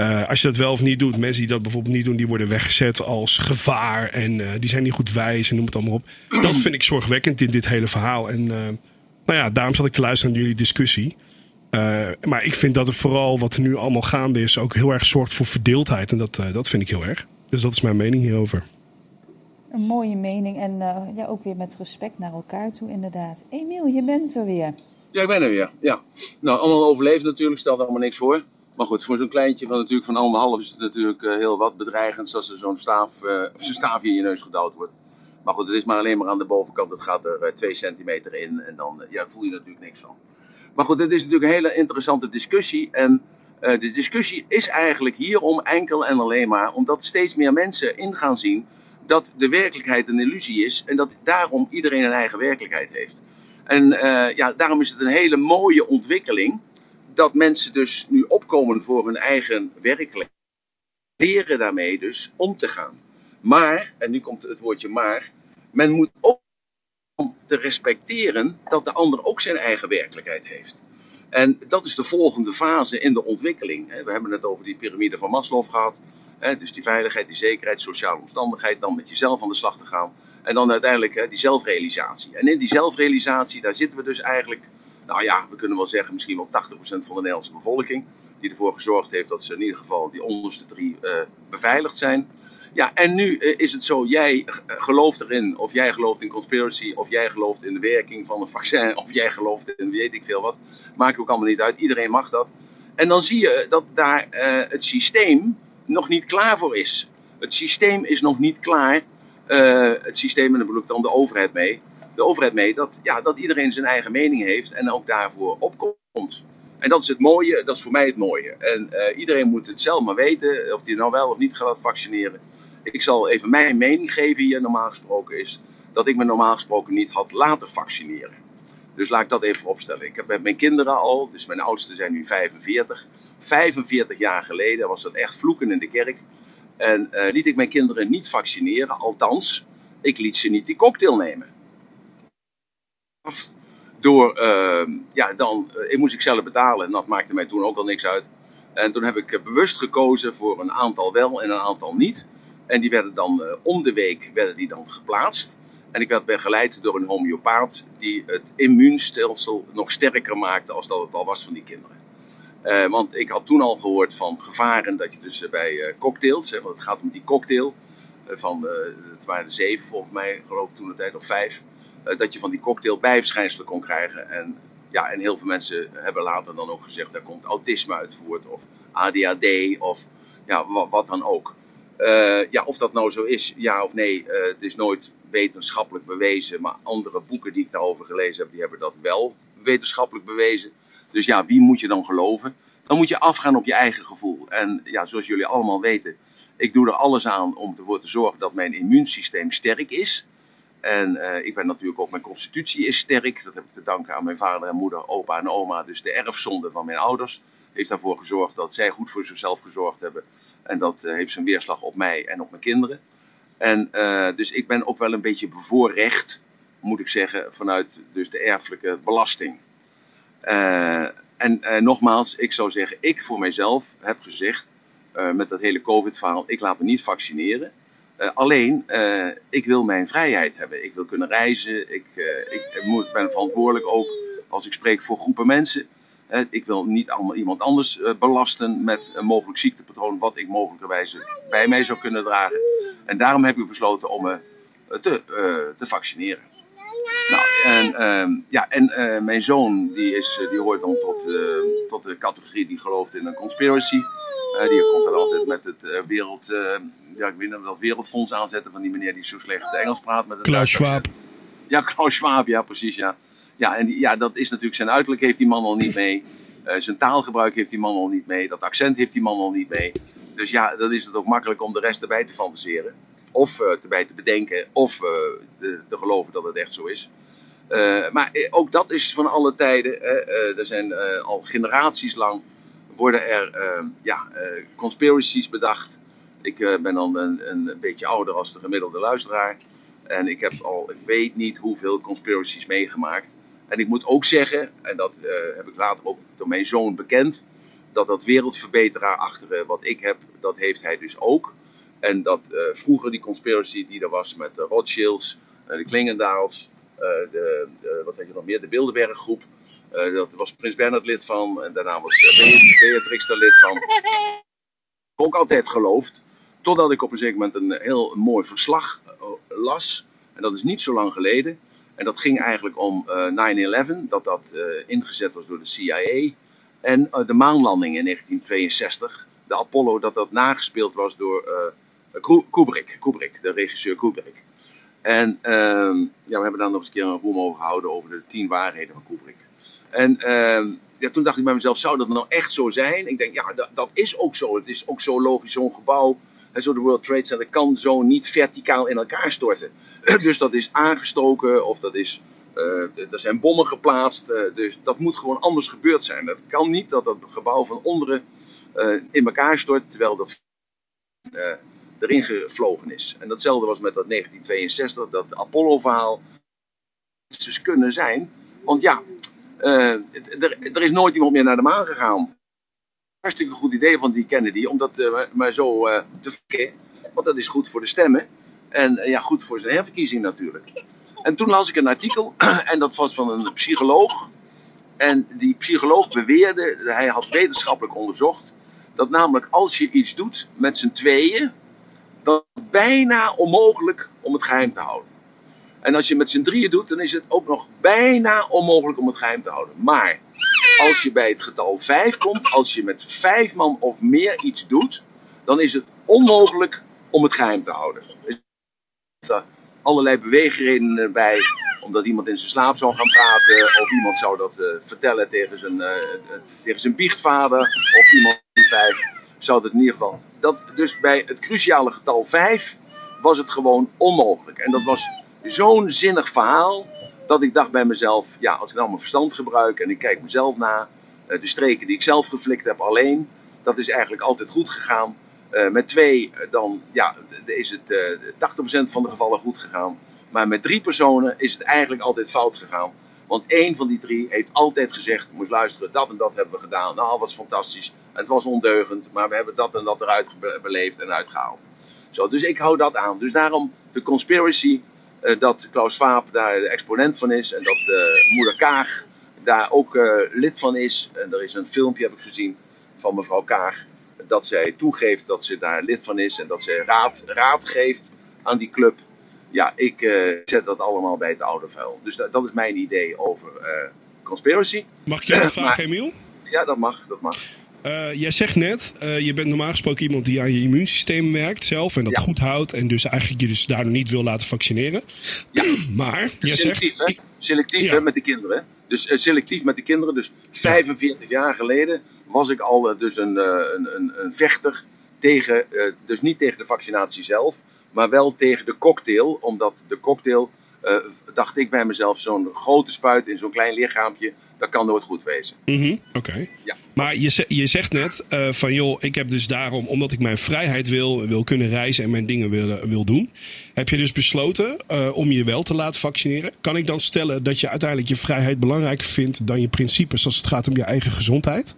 Uh, als je dat wel of niet doet, mensen die dat bijvoorbeeld niet doen, die worden weggezet als gevaar. En uh, die zijn niet goed wijs en noem het allemaal op. Dat vind ik zorgwekkend in dit hele verhaal. En uh, nou ja, daarom zat ik te luisteren naar jullie discussie. maar ik vind dat het vooral wat er nu allemaal gaande is, ook heel erg zorgt voor verdeeldheid. En dat, dat vind ik heel erg. Dus dat is mijn mening hierover. Een mooie mening en uh, ja, ook weer met respect naar elkaar toe, inderdaad. Emiel, je bent er weer. Ja, ik ben er weer. Ja. Nou, allemaal overleefd natuurlijk, stelt allemaal niks voor. Maar goed, voor zo'n kleintje van natuurlijk van anderhalf is het natuurlijk uh, heel wat bedreigend als er zo'n staaf, uh, of zo'n staaf in je neus gedouwd wordt. Maar goed, het is maar alleen maar aan de bovenkant. Het gaat er 2 centimeter in en dan ja, voel je natuurlijk niks van. Maar goed, het is natuurlijk een hele interessante discussie. En de discussie is eigenlijk hierom enkel en alleen maar omdat steeds meer mensen in gaan zien dat de werkelijkheid een illusie is en dat daarom iedereen een eigen werkelijkheid heeft. En ja, daarom is het een hele mooie ontwikkeling dat mensen dus nu opkomen voor hun eigen werkelijkheid. Leren daarmee dus om te gaan. Maar, en nu komt het woordje maar, men moet ook om te respecteren dat de ander ook zijn eigen werkelijkheid heeft. En dat is de volgende fase in de ontwikkeling. We hebben het over die piramide van Maslow gehad. Dus die veiligheid, die zekerheid, sociale omstandigheid, dan met jezelf aan de slag te gaan. En dan uiteindelijk die zelfrealisatie. En in die zelfrealisatie, daar zitten we dus eigenlijk, nou ja, we kunnen wel zeggen misschien wel 80% van de Nederlandse bevolking. Die ervoor gezorgd heeft dat ze in ieder geval die onderste drie uh, beveiligd zijn. Ja, en nu uh, is het zo, jij gelooft erin, of jij gelooft in conspiracy, of jij gelooft in de werking van een vaccin, of jij gelooft in weet ik veel wat. Maakt ook allemaal niet uit, iedereen mag dat. En dan zie je dat daar het systeem nog niet klaar voor is. Het systeem is nog niet klaar. Het systeem, en daar bedoel ik dan de overheid mee. De overheid mee dat, ja, dat iedereen zijn eigen mening heeft en ook daarvoor opkomt. En dat is het mooie, dat is voor mij het mooie. En uh, iedereen moet het zelf maar weten, of hij nou wel of niet gaat vaccineren. Ik zal even mijn mening geven hier, normaal gesproken is dat ik me normaal gesproken niet had laten vaccineren. Dus laat ik dat even opstellen. Ik heb met mijn kinderen al, dus mijn oudste zijn nu 45. 45 jaar geleden was dat echt vloeken in de kerk. En uh, liet ik mijn kinderen niet vaccineren, althans, ik liet ze niet die cocktail nemen. Door, uh, ja, dan uh, moest ik zelf betalen en dat maakte mij toen ook al niks uit. En toen heb ik bewust gekozen voor een aantal wel en een aantal niet. En die werden dan om de week werden die dan geplaatst. En ik werd begeleid door een homeopaat die het immuunstelsel nog sterker maakte als dat het al was van die kinderen. Want ik had toen al gehoord van gevaren dat je dus bij uh, cocktails, hè, want het gaat om die cocktail, van, het waren zeven volgens mij, geloof ik toen de tijd, of vijf, dat je van die cocktail bijverschijnselen kon krijgen. En, ja, en heel veel mensen hebben later dan ook gezegd, daar komt autisme uit voort, of ADHD, of ja, wat, dan ook. ja, of dat nou zo is, ja of nee, het is nooit wetenschappelijk bewezen, maar andere boeken die ik daarover gelezen heb, die hebben dat wel wetenschappelijk bewezen. Dus ja, wie moet je dan geloven? Dan moet je afgaan op je eigen gevoel. En ja, zoals jullie allemaal weten, ik doe er alles aan om ervoor te zorgen dat mijn immuunsysteem sterk is. En uh, ik ben natuurlijk ook, mijn constitutie is sterk. Dat heb ik te danken aan mijn vader en moeder, opa en oma. Dus de erfzonde van mijn ouders heeft daarvoor gezorgd dat zij goed voor zichzelf gezorgd hebben. En dat uh, heeft zijn weerslag op mij en op mijn kinderen. En uh, dus ik ben ook wel een beetje bevoorrecht, moet ik zeggen, vanuit dus de erfelijke belasting. En nogmaals, ik zou zeggen, ik voor mijzelf heb gezegd, met dat hele COVID-verhaal, ik laat me niet vaccineren. Alleen, ik wil mijn vrijheid hebben. Ik wil kunnen reizen. Ik, ik moet, ben verantwoordelijk ook als ik spreek voor groepen mensen. ik wil niet allemaal iemand anders belasten met een mogelijk ziektepatroon, wat ik mogelijkerwijze bij mij zou kunnen dragen. En daarom heb ik besloten om me te, te vaccineren. Nou, En, ehm, ja, en eh, mijn zoon, die, is, eh, die hoort dan tot, eh, tot de categorie die gelooft in een conspiracy. Die komt dan altijd met het wereld, ja, ik weet niet, dat wereldfonds aanzetten van die meneer die zo slecht Engels praat. Met een Klaus Schwab. Ja, Klaus Schwab, ja, precies, ja. Ja, en die, ja, dat is natuurlijk zijn uiterlijk heeft die man al niet mee. Zijn taalgebruik heeft die man al niet mee. Dat accent heeft die man al niet mee. Dus ja, dan is het ook makkelijk om de rest erbij te fantaseren. Of eh, erbij te bedenken, of eh, te, geloven dat het echt zo is. Eh, maar eh, ook dat is van alle tijden. eh, eh, er zijn eh, al generaties lang worden er eh, ja, eh, conspiracies bedacht. Ik eh, ben dan een, een beetje ouder als de gemiddelde luisteraar. En ik heb al, ik weet niet hoeveel conspiracies meegemaakt. En ik moet ook zeggen, en dat eh, heb ik later ook door mijn zoon bekend, dat dat wereldverbeteraar achter eh, wat ik heb, dat heeft hij dus ook. En dat eh, vroeger die conspiracy die er was met de Rothschilds, eh, de Klingendaals, eh, de, wat heb je nog meer, de Bilderberggroep. eh dat was Prins Bernhard lid van en daarna was eh, Be- Beatrix daar lid van. Ook altijd geloofd, totdat ik op een zeker moment een heel mooi verslag eh, las. En dat is niet zo lang geleden. En dat ging eigenlijk om eh 9-11, dat dat eh, ingezet was door de CIA. En eh, de maanlanding in 1962, de Apollo, dat dat nagespeeld was door eh, Kubrick, Kubrick, de regisseur Kubrick. En ehm, ja, we hebben daar nog eens een keer een room over gehouden over de tien waarheden van Kubrick. En ehm, ja, toen dacht ik bij mezelf, zou dat nou echt zo zijn? Ik denk, ja, dat, dat is ook zo. Het is ook zo logisch, zo'n gebouw, zo de World Trade Center, kan zo niet verticaal in elkaar storten. dus dat is aangestoken of dat is, eh, er zijn bommen geplaatst. eh, dus dat moet gewoon anders gebeurd zijn. Het kan niet dat dat gebouw van onderen eh, in elkaar stort, terwijl dat eh, erin gevlogen is. En datzelfde was met dat 1962, dat Apollo-verhaal. Dus kunnen zijn, want ja, eh, er, is nooit iemand meer naar de maan gegaan. Hartstikke goed idee van die Kennedy om dat eh, maar zo eh, te fikken. Want dat is goed voor de stemmen. En ja, goed voor zijn herverkiezing natuurlijk. En toen las ik een artikel, en dat was van een psycholoog. En die psycholoog beweerde, hij had wetenschappelijk onderzocht, dat namelijk als je iets doet met z'n tweeën, dan bijna onmogelijk om het geheim te houden. En als je met z'n drieën doet, dan is het ook nog bijna onmogelijk om het geheim te houden. Maar als je bij het getal 5 komt, als je met vijf man of meer iets doet, dan is het onmogelijk om het geheim te houden. Er zitten allerlei beweegredenen bij, omdat iemand in zijn slaap zou gaan praten, of iemand zou dat eh, vertellen tegen zijn, eh, eh, tegen zijn biechtvader, of iemand die vijf zou het in ieder geval. Dat, dus bij het cruciale getal 5 was het gewoon onmogelijk. En dat was zo'n zinnig verhaal, dat ik dacht bij mezelf, ja, als ik nou mijn verstand gebruik en ik kijk mezelf na, eh, de streken die ik zelf geflikt heb alleen, dat is eigenlijk altijd goed gegaan. Eh, met twee, eh, dan ja, is het eh 80% van de gevallen goed gegaan. Maar met drie personen is het eigenlijk altijd fout gegaan. Want één van die drie heeft altijd gezegd: Moest luisteren, dat en dat hebben we gedaan. Nou, was fantastisch. Het was ondeugend, maar we hebben dat en dat eruit be- beleefd en uitgehaald. Zo, dus ik hou dat aan. Dus daarom de conspiracy, eh, dat Klaus Schwab daar de exponent van is. En dat eh, moeder Kaag daar ook eh, lid van is. En er is een filmpje, heb ik gezien, van mevrouw Kaag. Dat zij toegeeft dat ze daar lid van is. En dat zij raad, raad geeft aan die club. Ja, ik eh, zet dat allemaal bij het oude vuil. Dus dat, dat is mijn idee over eh, conspiracy. Mag ik je wat vragen, Emiel? Ja, dat mag, dat mag. Eh, jij zegt net, je bent normaal gesproken iemand die aan je immuunsysteem werkt zelf en dat Ja. goed houdt en dus eigenlijk je dus daar niet wil laten vaccineren. Ja. Maar jij selectief, zegt, hè? Selectief Ja. hè, met de kinderen. Dus selectief met de kinderen. Dus 45 jaar geleden was ik al dus een, een, een, een vechter tegen, dus niet tegen de vaccinatie zelf, maar wel tegen de cocktail. Omdat de cocktail, eh, dacht ik bij mezelf, zo'n grote spuit in zo'n klein lichaampje, dat kan nooit goed wezen. Mhm, Oké. Ja. Maar je, je zegt net eh, van joh, ik heb dus daarom, omdat ik mijn vrijheid wil, wil kunnen reizen en mijn dingen wil, wil doen, heb je dus besloten eh, om je wel te laten vaccineren. Kan ik dan stellen dat je uiteindelijk je vrijheid belangrijker vindt dan je principes als het gaat om je eigen gezondheid?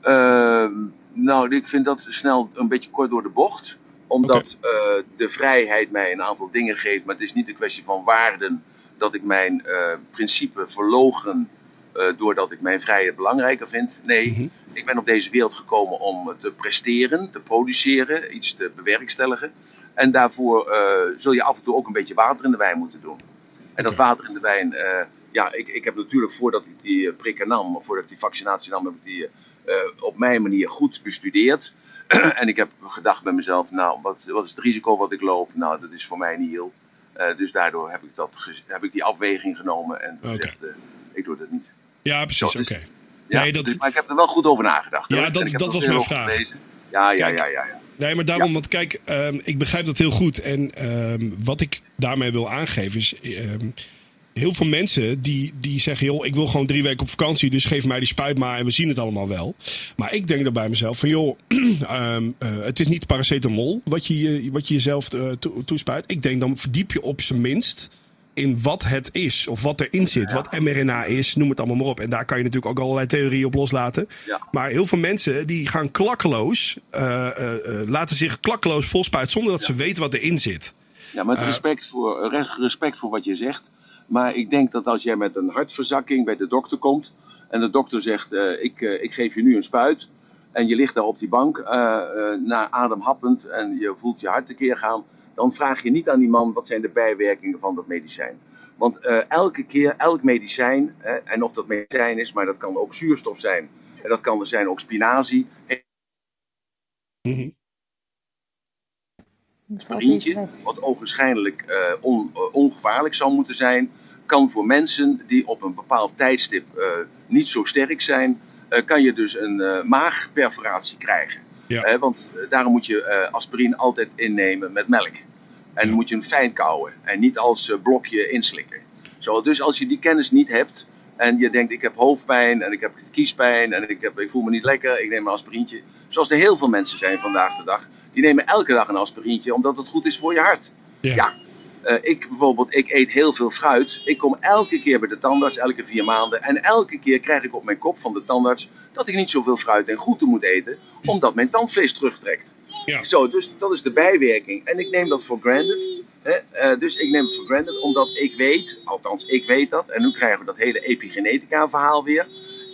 Ehm, nou, ik vind dat snel een beetje kort door de bocht. Omdat eh, de vrijheid mij een aantal dingen geeft. Maar het is niet een kwestie van waarden dat ik mijn eh, principe verlogen. eh, doordat ik mijn vrijheid belangrijker vind. Nee, Mhm. ik ben op deze wereld gekomen om te presteren, te produceren, iets te bewerkstelligen. En daarvoor eh, zul je af en toe ook een beetje water in de wijn moeten doen. En dat water in de wijn, ja, ik, ik heb natuurlijk voordat ik die prikken nam, voordat ik die vaccinatie nam, heb ik die op mijn manier goed bestudeerd. en ik heb gedacht bij mezelf, nou, wat, wat is het risico wat ik loop? Nou, dat is voor mij niet heel. Eh, dus daardoor heb ik, dat heb ik die afweging genomen en gezegd, eh, ik doe dat niet. Ja, precies. Zo, Oké. dus- Ja, Nee, dat- dus, maar ik heb er wel goed over nagedacht. Ja, hoor. Dat- dat was mijn vraag. Ja, ja, ja, ja, ja. Nee, maar daarom, want kijk, ehm, ik begrijp dat heel goed. En ehm, wat ik daarmee wil aangeven is. Heel veel mensen die, die zeggen: joh, ik wil gewoon drie weken op vakantie, dus geef mij die spuit maar en we zien het allemaal wel. Maar ik denk dan bij mezelf: van joh, ehm, eh, het is niet paracetamol wat je, wat je jezelf eh, toe- toespuit. Ik denk dan verdiep je op zijn minst in wat het is of wat erin zit. Wat mRNA is, noem het allemaal maar op. En daar kan je natuurlijk ook allerlei theorieën op loslaten. Ja. Maar heel veel mensen die gaan klakkeloos, eh, laten zich klakkeloos volspuiten zonder dat ze weten wat erin zit. Ja, met respect, voor, respect voor wat je zegt. Maar ik denk dat als jij met een hartverzakking bij de dokter komt. en de dokter zegt: eh, ik, eh, ik geef je nu een spuit. en je ligt daar op die bank, eh, naar adem happend. en je voelt je hart tekeer gaan. dan vraag je niet aan die man wat zijn de bijwerkingen van dat medicijn. Want elke keer, elk medicijn, en of dat medicijn is, maar dat kan ook zuurstof zijn. En dat kan er zijn ook spinazie. Mhm. Weg. wat ogenschijnlijk eh, on- eh, ongevaarlijk zou moeten zijn, kan voor mensen die op een bepaald tijdstip eh, niet zo sterk zijn, eh, kan je dus een eh, maagperforatie krijgen. Ja. Want daarom moet je eh, aspirine altijd innemen met melk. En Ja. moet je hem fijn kouwen en niet als blokje inslikken. Zo, dus als je die kennis niet hebt en je denkt ik heb hoofdpijn en ik heb kiespijn en ik, heb, ik voel me niet lekker, ik neem een aspirintje. Zoals er heel veel mensen zijn vandaag de dag. Die nemen elke dag een aspirintje omdat het goed is voor je hart. Ja. Ja. Eh, ik bijvoorbeeld, ik eet heel veel fruit. Ik kom elke keer bij de tandarts, elke vier maanden. En elke keer krijg ik op mijn kop van de tandarts dat ik niet zoveel fruit en groente moet eten, omdat mijn tandvlees terugtrekt. Ja. Zo, dus dat is de bijwerking. En ik neem dat voor granted. Hè? Eh, dus ik neem het voor granted, omdat ik weet, althans ik weet dat, en nu krijgen we dat hele epigenetica verhaal weer.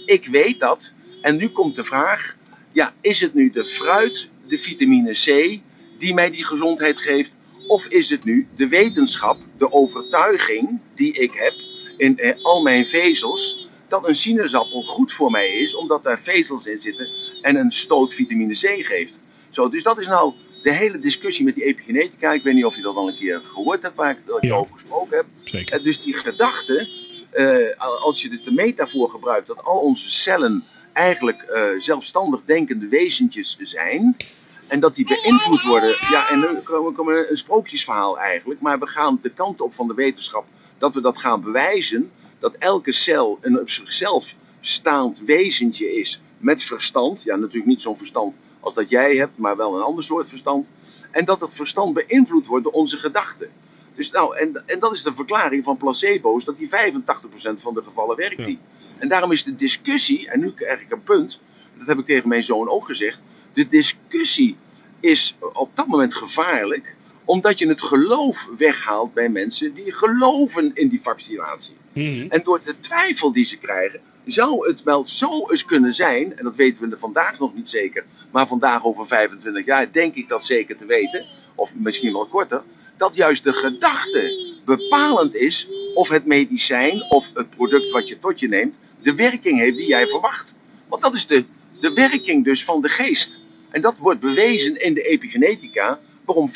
Ik weet dat. En nu komt de vraag, ja, is het nu de fruit, de vitamine C, die mij die gezondheid geeft? Of is het nu de wetenschap, de overtuiging die ik heb in eh, al mijn vezels, dat een sinaasappel goed voor mij is, omdat daar vezels in zitten en een stoot vitamine C geeft? Zo, dus dat is nou de hele discussie met die epigenetica. Ik weet niet of je dat al een keer gehoord hebt, waar ik het Ja. over gesproken heb. Zeker. Eh, Dus die gedachte, eh, als je de metafoor gebruikt, dat al onze cellen eigenlijk eh, zelfstandig denkende wezentjes zijn. En dat die beïnvloed worden. Ja, en nu komen we een sprookjesverhaal eigenlijk. Maar we gaan de kant op van de wetenschap dat we dat gaan bewijzen. Dat elke cel een op zichzelf staand wezentje is met verstand. Ja, natuurlijk niet zo'n verstand als dat jij hebt, maar wel een ander soort verstand. En dat het verstand beïnvloed wordt door onze gedachten. Dus nou, en, en dat is de verklaring van placebo's, dat die 85% van de gevallen werkt Ja. En daarom is de discussie, en nu krijg ik een punt, dat heb ik tegen mijn zoon ook gezegd. De discussie is op dat moment gevaarlijk, omdat je het geloof weghaalt bij mensen die geloven in die vaccinatie. Mhm. En door de twijfel die ze krijgen, zou het wel zo eens kunnen zijn, en dat weten we vandaag nog niet zeker, maar vandaag over 25 jaar denk ik dat zeker te weten, of misschien wel korter, dat juist de gedachte bepalend is of het medicijn of het product wat je tot je neemt, de werking heeft die jij verwacht. Want dat is de, de werking dus van de geest. En dat wordt bewezen in de epigenetica, waarom 85%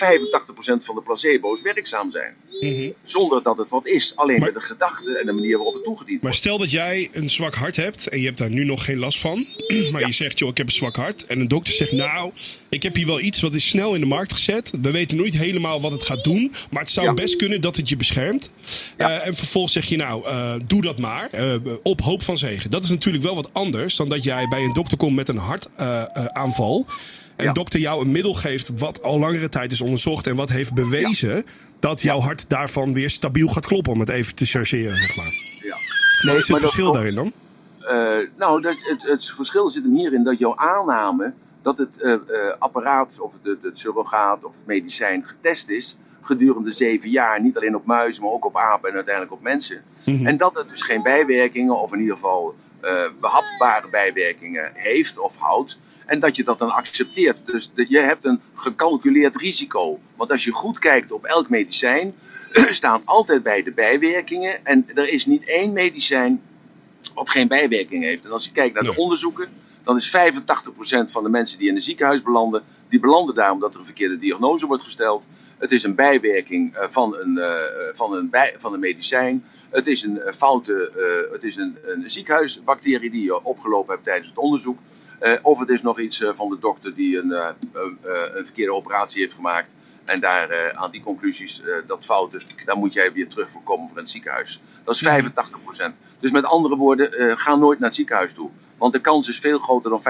van de placebo's werkzaam zijn. Mhm. Zonder dat het wat is, alleen Maar- met de gedachte en de manier waarop het toegediend Maar wordt. stel dat jij een zwak hart hebt en je hebt daar nu nog geen last van. Maar je zegt, joh, ik heb een zwak hart. En een dokter zegt, nou, ik heb hier wel iets wat is snel in de markt gezet. We weten nooit helemaal wat het gaat doen. Maar het zou Ja. best kunnen dat het je beschermt. Ja. Eh, en vervolgens zeg je, nou, eh, doe dat maar. eh, op hoop van zegen. Dat is natuurlijk wel wat anders dan dat jij bij een dokter komt met een hartaanval. En Ja. dokter jou een middel geeft wat al langere tijd is onderzocht. En wat heeft bewezen dat jouw hart daarvan weer stabiel gaat kloppen. Om het even te chargeren, zeg maar. Ja. Wat is het dat verschil daarin dan? Eh, nou, dat, het, het verschil zit hem hierin dat jouw aanname dat het eh, eh, apparaat of het, het surrogaat of medicijn getest is gedurende zeven jaar, niet alleen op muizen, maar ook op apen en uiteindelijk op mensen. Mhm. En dat het dus geen bijwerkingen, of in ieder geval eh behapbare bijwerkingen heeft of houdt. En dat je dat dan accepteert. Dus de- je hebt een gecalculeerd risico. Want als je goed kijkt op elk medicijn, staan altijd bij de bijwerkingen. En er is niet één medicijn wat geen bijwerking heeft. En als je kijkt naar de Nee. onderzoeken, dan is 85% van de mensen die in een ziekenhuis belanden, die belanden daar omdat er een verkeerde diagnose wordt gesteld. Het is een bijwerking eh, van, een, eh, van, een bij, van een medicijn. Het is een eh, foute, eh, het is een, een ziekenhuisbacterie die je opgelopen hebt tijdens het onderzoek. Eh, of het is nog iets eh, van de dokter die een, eh, een, een verkeerde operatie heeft gemaakt. En daar aan die conclusies, dat fouten, daar moet jij weer terug voor komen voor het ziekenhuis. Dat is 85%. Dus met andere woorden, ga nooit naar het ziekenhuis toe. Want de kans is veel groter dan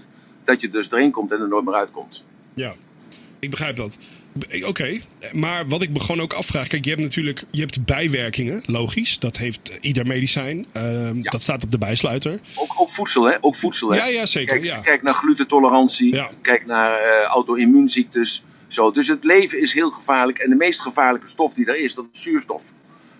50% dat je dus erin komt en er nooit meer uitkomt. Ja, ik begrijp dat. Oké, maar wat ik me gewoon ook afvraag. Kijk, je hebt natuurlijk je hebt bijwerkingen, logisch. Dat heeft ieder medicijn. Ehm, Ja. Dat staat op de bijsluiter. Ook, ook voedsel, hè? Ook voedsel, hè? Ja, ja, zeker. Kijk, ja. kijk naar glutentolerantie, Ja. kijk naar eh, auto-immuunziektes. Zo. Dus het leven is heel gevaarlijk. En de meest gevaarlijke stof die er is, dat is zuurstof.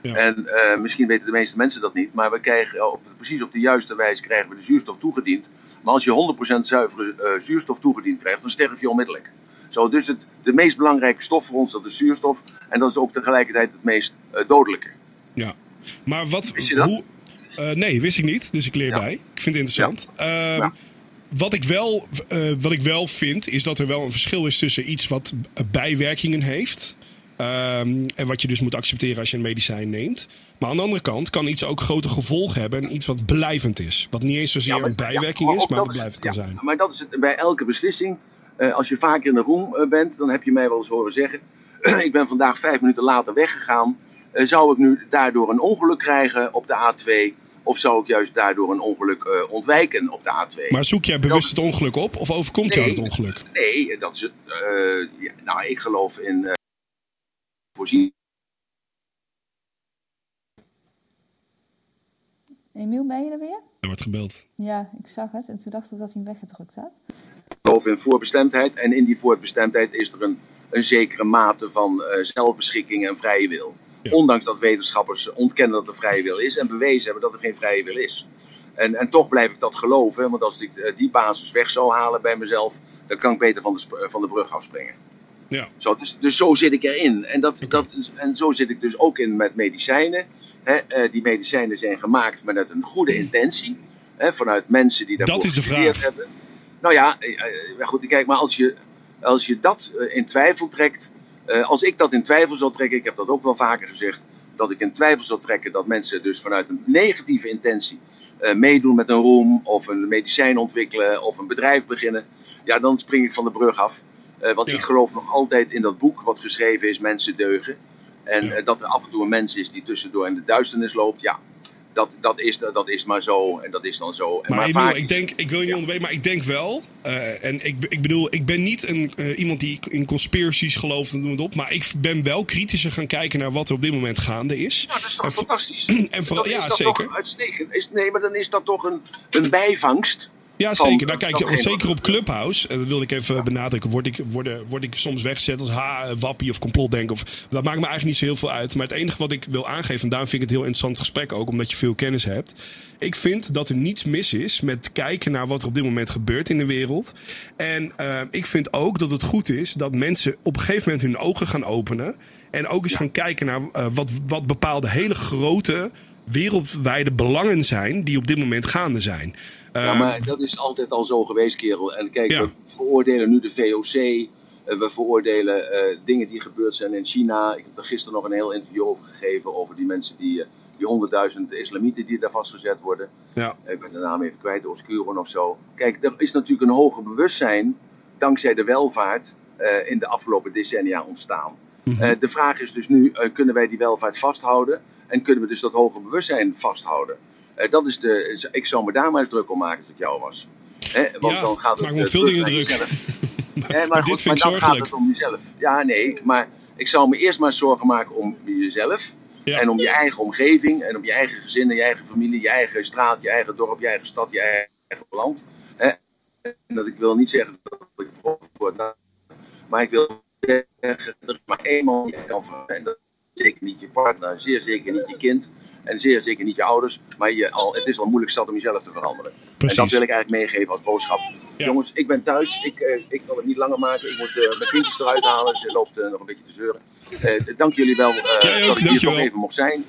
Ja. En eh, misschien weten de meeste mensen dat niet, maar we krijgen op, precies op de juiste wijze krijgen we de zuurstof toegediend. Maar als je 100% zuivere eh, zuurstof toegediend krijgt, dan sterf je onmiddellijk. Zo, dus het, de meest belangrijke stof voor ons, dat is zuurstof. En dat is ook tegelijkertijd het meest eh, dodelijke. Ja. Maar wat. Wist je dat? Hoe, eh, nee, wist ik niet. Dus ik leer Ja. bij. Ik vind het interessant. Ehm, Ja. Wat, ik wel, eh, wat ik wel vind, is dat er wel een verschil is tussen iets wat bijwerkingen heeft. ehm, en wat je dus moet accepteren als je een medicijn neemt. Maar aan de andere kant kan iets ook grote gevolgen hebben. En iets wat blijvend is. Wat niet eens zozeer Ja, maar- een bijwerking ja, is, maar wat blijvend ja, kan zijn. Maar dat is het bij elke beslissing. Eh, als je vaker in de room eh, bent, dan heb je mij wel eens horen zeggen: Ik ben vandaag vijf minuten later weggegaan. Eh, zou ik nu daardoor een ongeluk krijgen op de A2? Of zou ik juist daardoor een ongeluk eh, ontwijken op de A2? Maar zoek jij bewust het ongeluk op? Of overkomt jou het ongeluk? Nee, dat is het. eh, ja, nou, ik geloof in eh voorzien. Emiel, ben je er weer? Er wordt gebeld. Ja, ik zag het. En toen dacht ik dat hij hem weggedrukt had. Geloof in voorbestemdheid. En in die voorbestemdheid is er een, een zekere mate van eh, zelfbeschikking en vrije wil. Ja. Ondanks dat wetenschappers ontkennen dat er vrije wil is en bewezen hebben dat er geen vrije wil is. En, en toch blijf ik dat geloven, want als ik eh, die basis weg zou halen bij mezelf, dan kan ik beter van de, eh, van de brug afspringen. Ja. Zo, dus, dus zo zit ik erin. En, dat, dat en zo zit ik dus ook in met medicijnen. Hè, eh, die medicijnen zijn gemaakt vanuit een goede intentie. Vanuit mensen die daarvoor Dat is de gestudeerd vraag. hebben. Nou ja, eh, eh, goed, kijk, maar als je, als je dat eh, in twijfel trekt. als ik dat in twijfel zou trekken, ik heb dat ook wel vaker gezegd. Dat ik in twijfel zou trekken dat mensen dus vanuit een negatieve intentie meedoen met een roem. Of een medicijn ontwikkelen of een bedrijf beginnen. Ja, dan spring ik van de brug af. Want Ja. ik geloof nog altijd in dat boek wat geschreven is, Mensen deugen. En Ja. dat er af en toe een mens is die tussendoor in de duisternis loopt. Ja, dat, dat, is, dat is maar zo en dat is dan zo. En Maar, Emiel, vaak- ik denk, ik wil je niet onderbreken, maar ik denk wel. eh, en ik, ik bedoel, ik ben niet een, eh, iemand die in conspiracies gelooft en noem het op. Maar ik ben wel kritischer gaan kijken naar wat er op dit moment gaande is. Nou, dat is toch En fantastisch. en vooral- ja, is dat zeker. Toch uitstekend. Is, nee, maar dan is dat toch een, een bijvangst. Ja, zeker. Nou, kijk, zeker op Clubhouse, en dat wilde ik even benadrukken, word ik, word, word ik soms weggezet als ha, wappie of complotdenker. Of, dat maakt me eigenlijk niet zo heel veel uit. Maar het enige wat ik wil aangeven, en daarom vind ik het een heel interessant gesprek ook, omdat je veel kennis hebt. Ik vind dat er niets mis is met kijken naar wat er op dit moment gebeurt in de wereld. En eh, ik vind ook dat het goed is dat mensen op een gegeven moment hun ogen gaan openen. En ook eens gaan kijken naar eh, wat, wat bepaalde hele grote wereldwijde belangen zijn die op dit moment gaande zijn. Ja, Eh, maar dat is altijd al zo geweest, kerel. En kijk, Ja. we veroordelen nu de VOC. eh, we veroordelen eh, dingen die gebeurd zijn in China. Ik heb er gisteren nog een heel interview over gegeven. Over die mensen die, eh, die 100.000 islamieten die daar vastgezet worden. ja. Ik ben de naam even kwijt, Oscuron of zo. Kijk, er is natuurlijk een hoger bewustzijn. dankzij de welvaart in de afgelopen decennia ontstaan. Mhm. De vraag is dus nu: kunnen wij die welvaart vasthouden? En kunnen we dus dat hoger bewustzijn vasthouden? Eh, dat is de, ik zou me daar maar eens druk om maken als ik jou was. Hè, want Ja, dan gaat het maakt me eh, veel dingen druk. jezelf. maar, goed, dit vind ik maar dan gaat het om jezelf. Ja, nee, maar ik zou me eerst maar zorgen maken om jezelf. Ja. En om je eigen omgeving, en om je eigen gezin, en je eigen familie, je eigen straat, je eigen dorp, je eigen stad, je eigen land. Hè? En dat ik wil niet zeggen dat ik prof word, maar ik wil zeggen dat er maar één man kan veranderen. En dat is zeker niet je partner, zeer zeker niet je kind. En zeer zeker niet je ouders. Maar je al, het is al moeilijk zat om jezelf te veranderen. En Precies. dat wil ik eigenlijk meegeven als boodschap. Ja. Jongens, ik ben thuis. Ik, eh, ik kan het niet langer maken. Ik moet eh, mijn kindjes eruit halen. Ze loopt eh, nog een beetje te zeuren. Dank jullie wel dat ik hier toch even mocht zijn.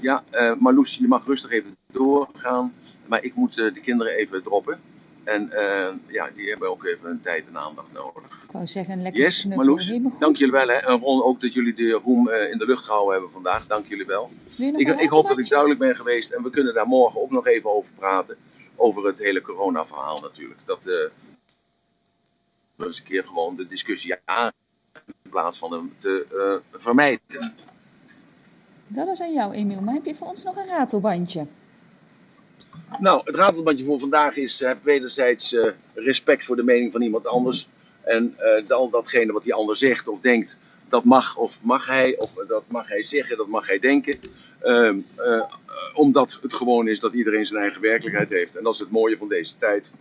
Ja, eh Marloes, je mag rustig even doorgaan. Maar ik moet de kinderen even droppen. En eh, ja, die hebben ook even een tijd en aandacht nodig. Ik wou zeggen, een lekker Yes. Marloes, dank jullie wel. Hè. En Ron, ook dat jullie de roem eh, in de lucht gehouden hebben vandaag. Dank jullie wel. Je Ik, ik hoop dat ik duidelijk ben geweest. En we kunnen daar morgen ook nog even over praten. Over het hele corona-verhaal natuurlijk. Dat eh, we eens een keer gewoon de discussie aan in plaats van hem te vermijden. Dat is aan jou, Emiel. Maar heb je voor ons nog een ratelbandje? Nou, het ratelbandje voor vandaag is: heb wederzijds eh, respect voor de mening van iemand anders. En eh, al datgene wat die ander zegt of denkt, dat mag of mag hij, of dat mag hij zeggen, dat mag hij denken. Ehm, eh, eh, omdat het gewoon is dat iedereen zijn eigen werkelijkheid heeft. En dat is het mooie van deze tijd.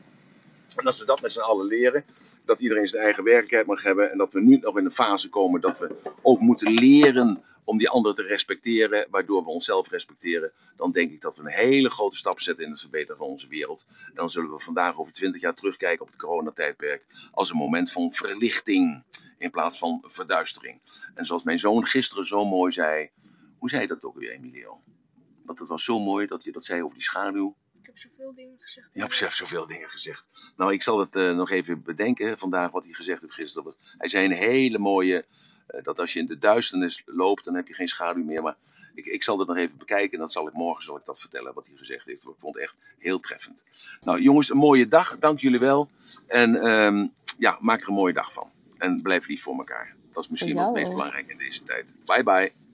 En als we dat met z'n allen leren, dat iedereen zijn eigen werkelijkheid mag hebben. En dat we nu nog in een fase komen dat we ook moeten leren om die anderen te respecteren, waardoor we onszelf respecteren. Dan denk ik dat we een hele grote stap zetten in het verbeteren van onze wereld. Dan zullen we vandaag over twintig jaar terugkijken op het coronatijdperk als een moment van verlichting in plaats van verduistering. En zoals mijn zoon gisteren zo mooi zei, hoe zei je dat ook weer, Emilio? Want het was zo mooi dat je dat zei over die schaduw. Ik heb zoveel dingen gezegd. Je hebt zelf zoveel dingen gezegd. Nou, ik zal het eh, nog even bedenken vandaag wat hij gezegd heeft gisteren. Hij zei een hele mooie, dat als je in de duisternis loopt, dan heb je geen schaduw meer. Maar ik, ik zal het nog even bekijken en dat zal ik morgen zal ik dat vertellen wat hij gezegd heeft. Ik vond het echt heel treffend. Nou jongens, een mooie dag. Dank jullie wel. En ehm, ja, maak er een mooie dag van. En blijf lief voor elkaar. Dat is misschien jou meest belangrijk in deze tijd. Bye bye.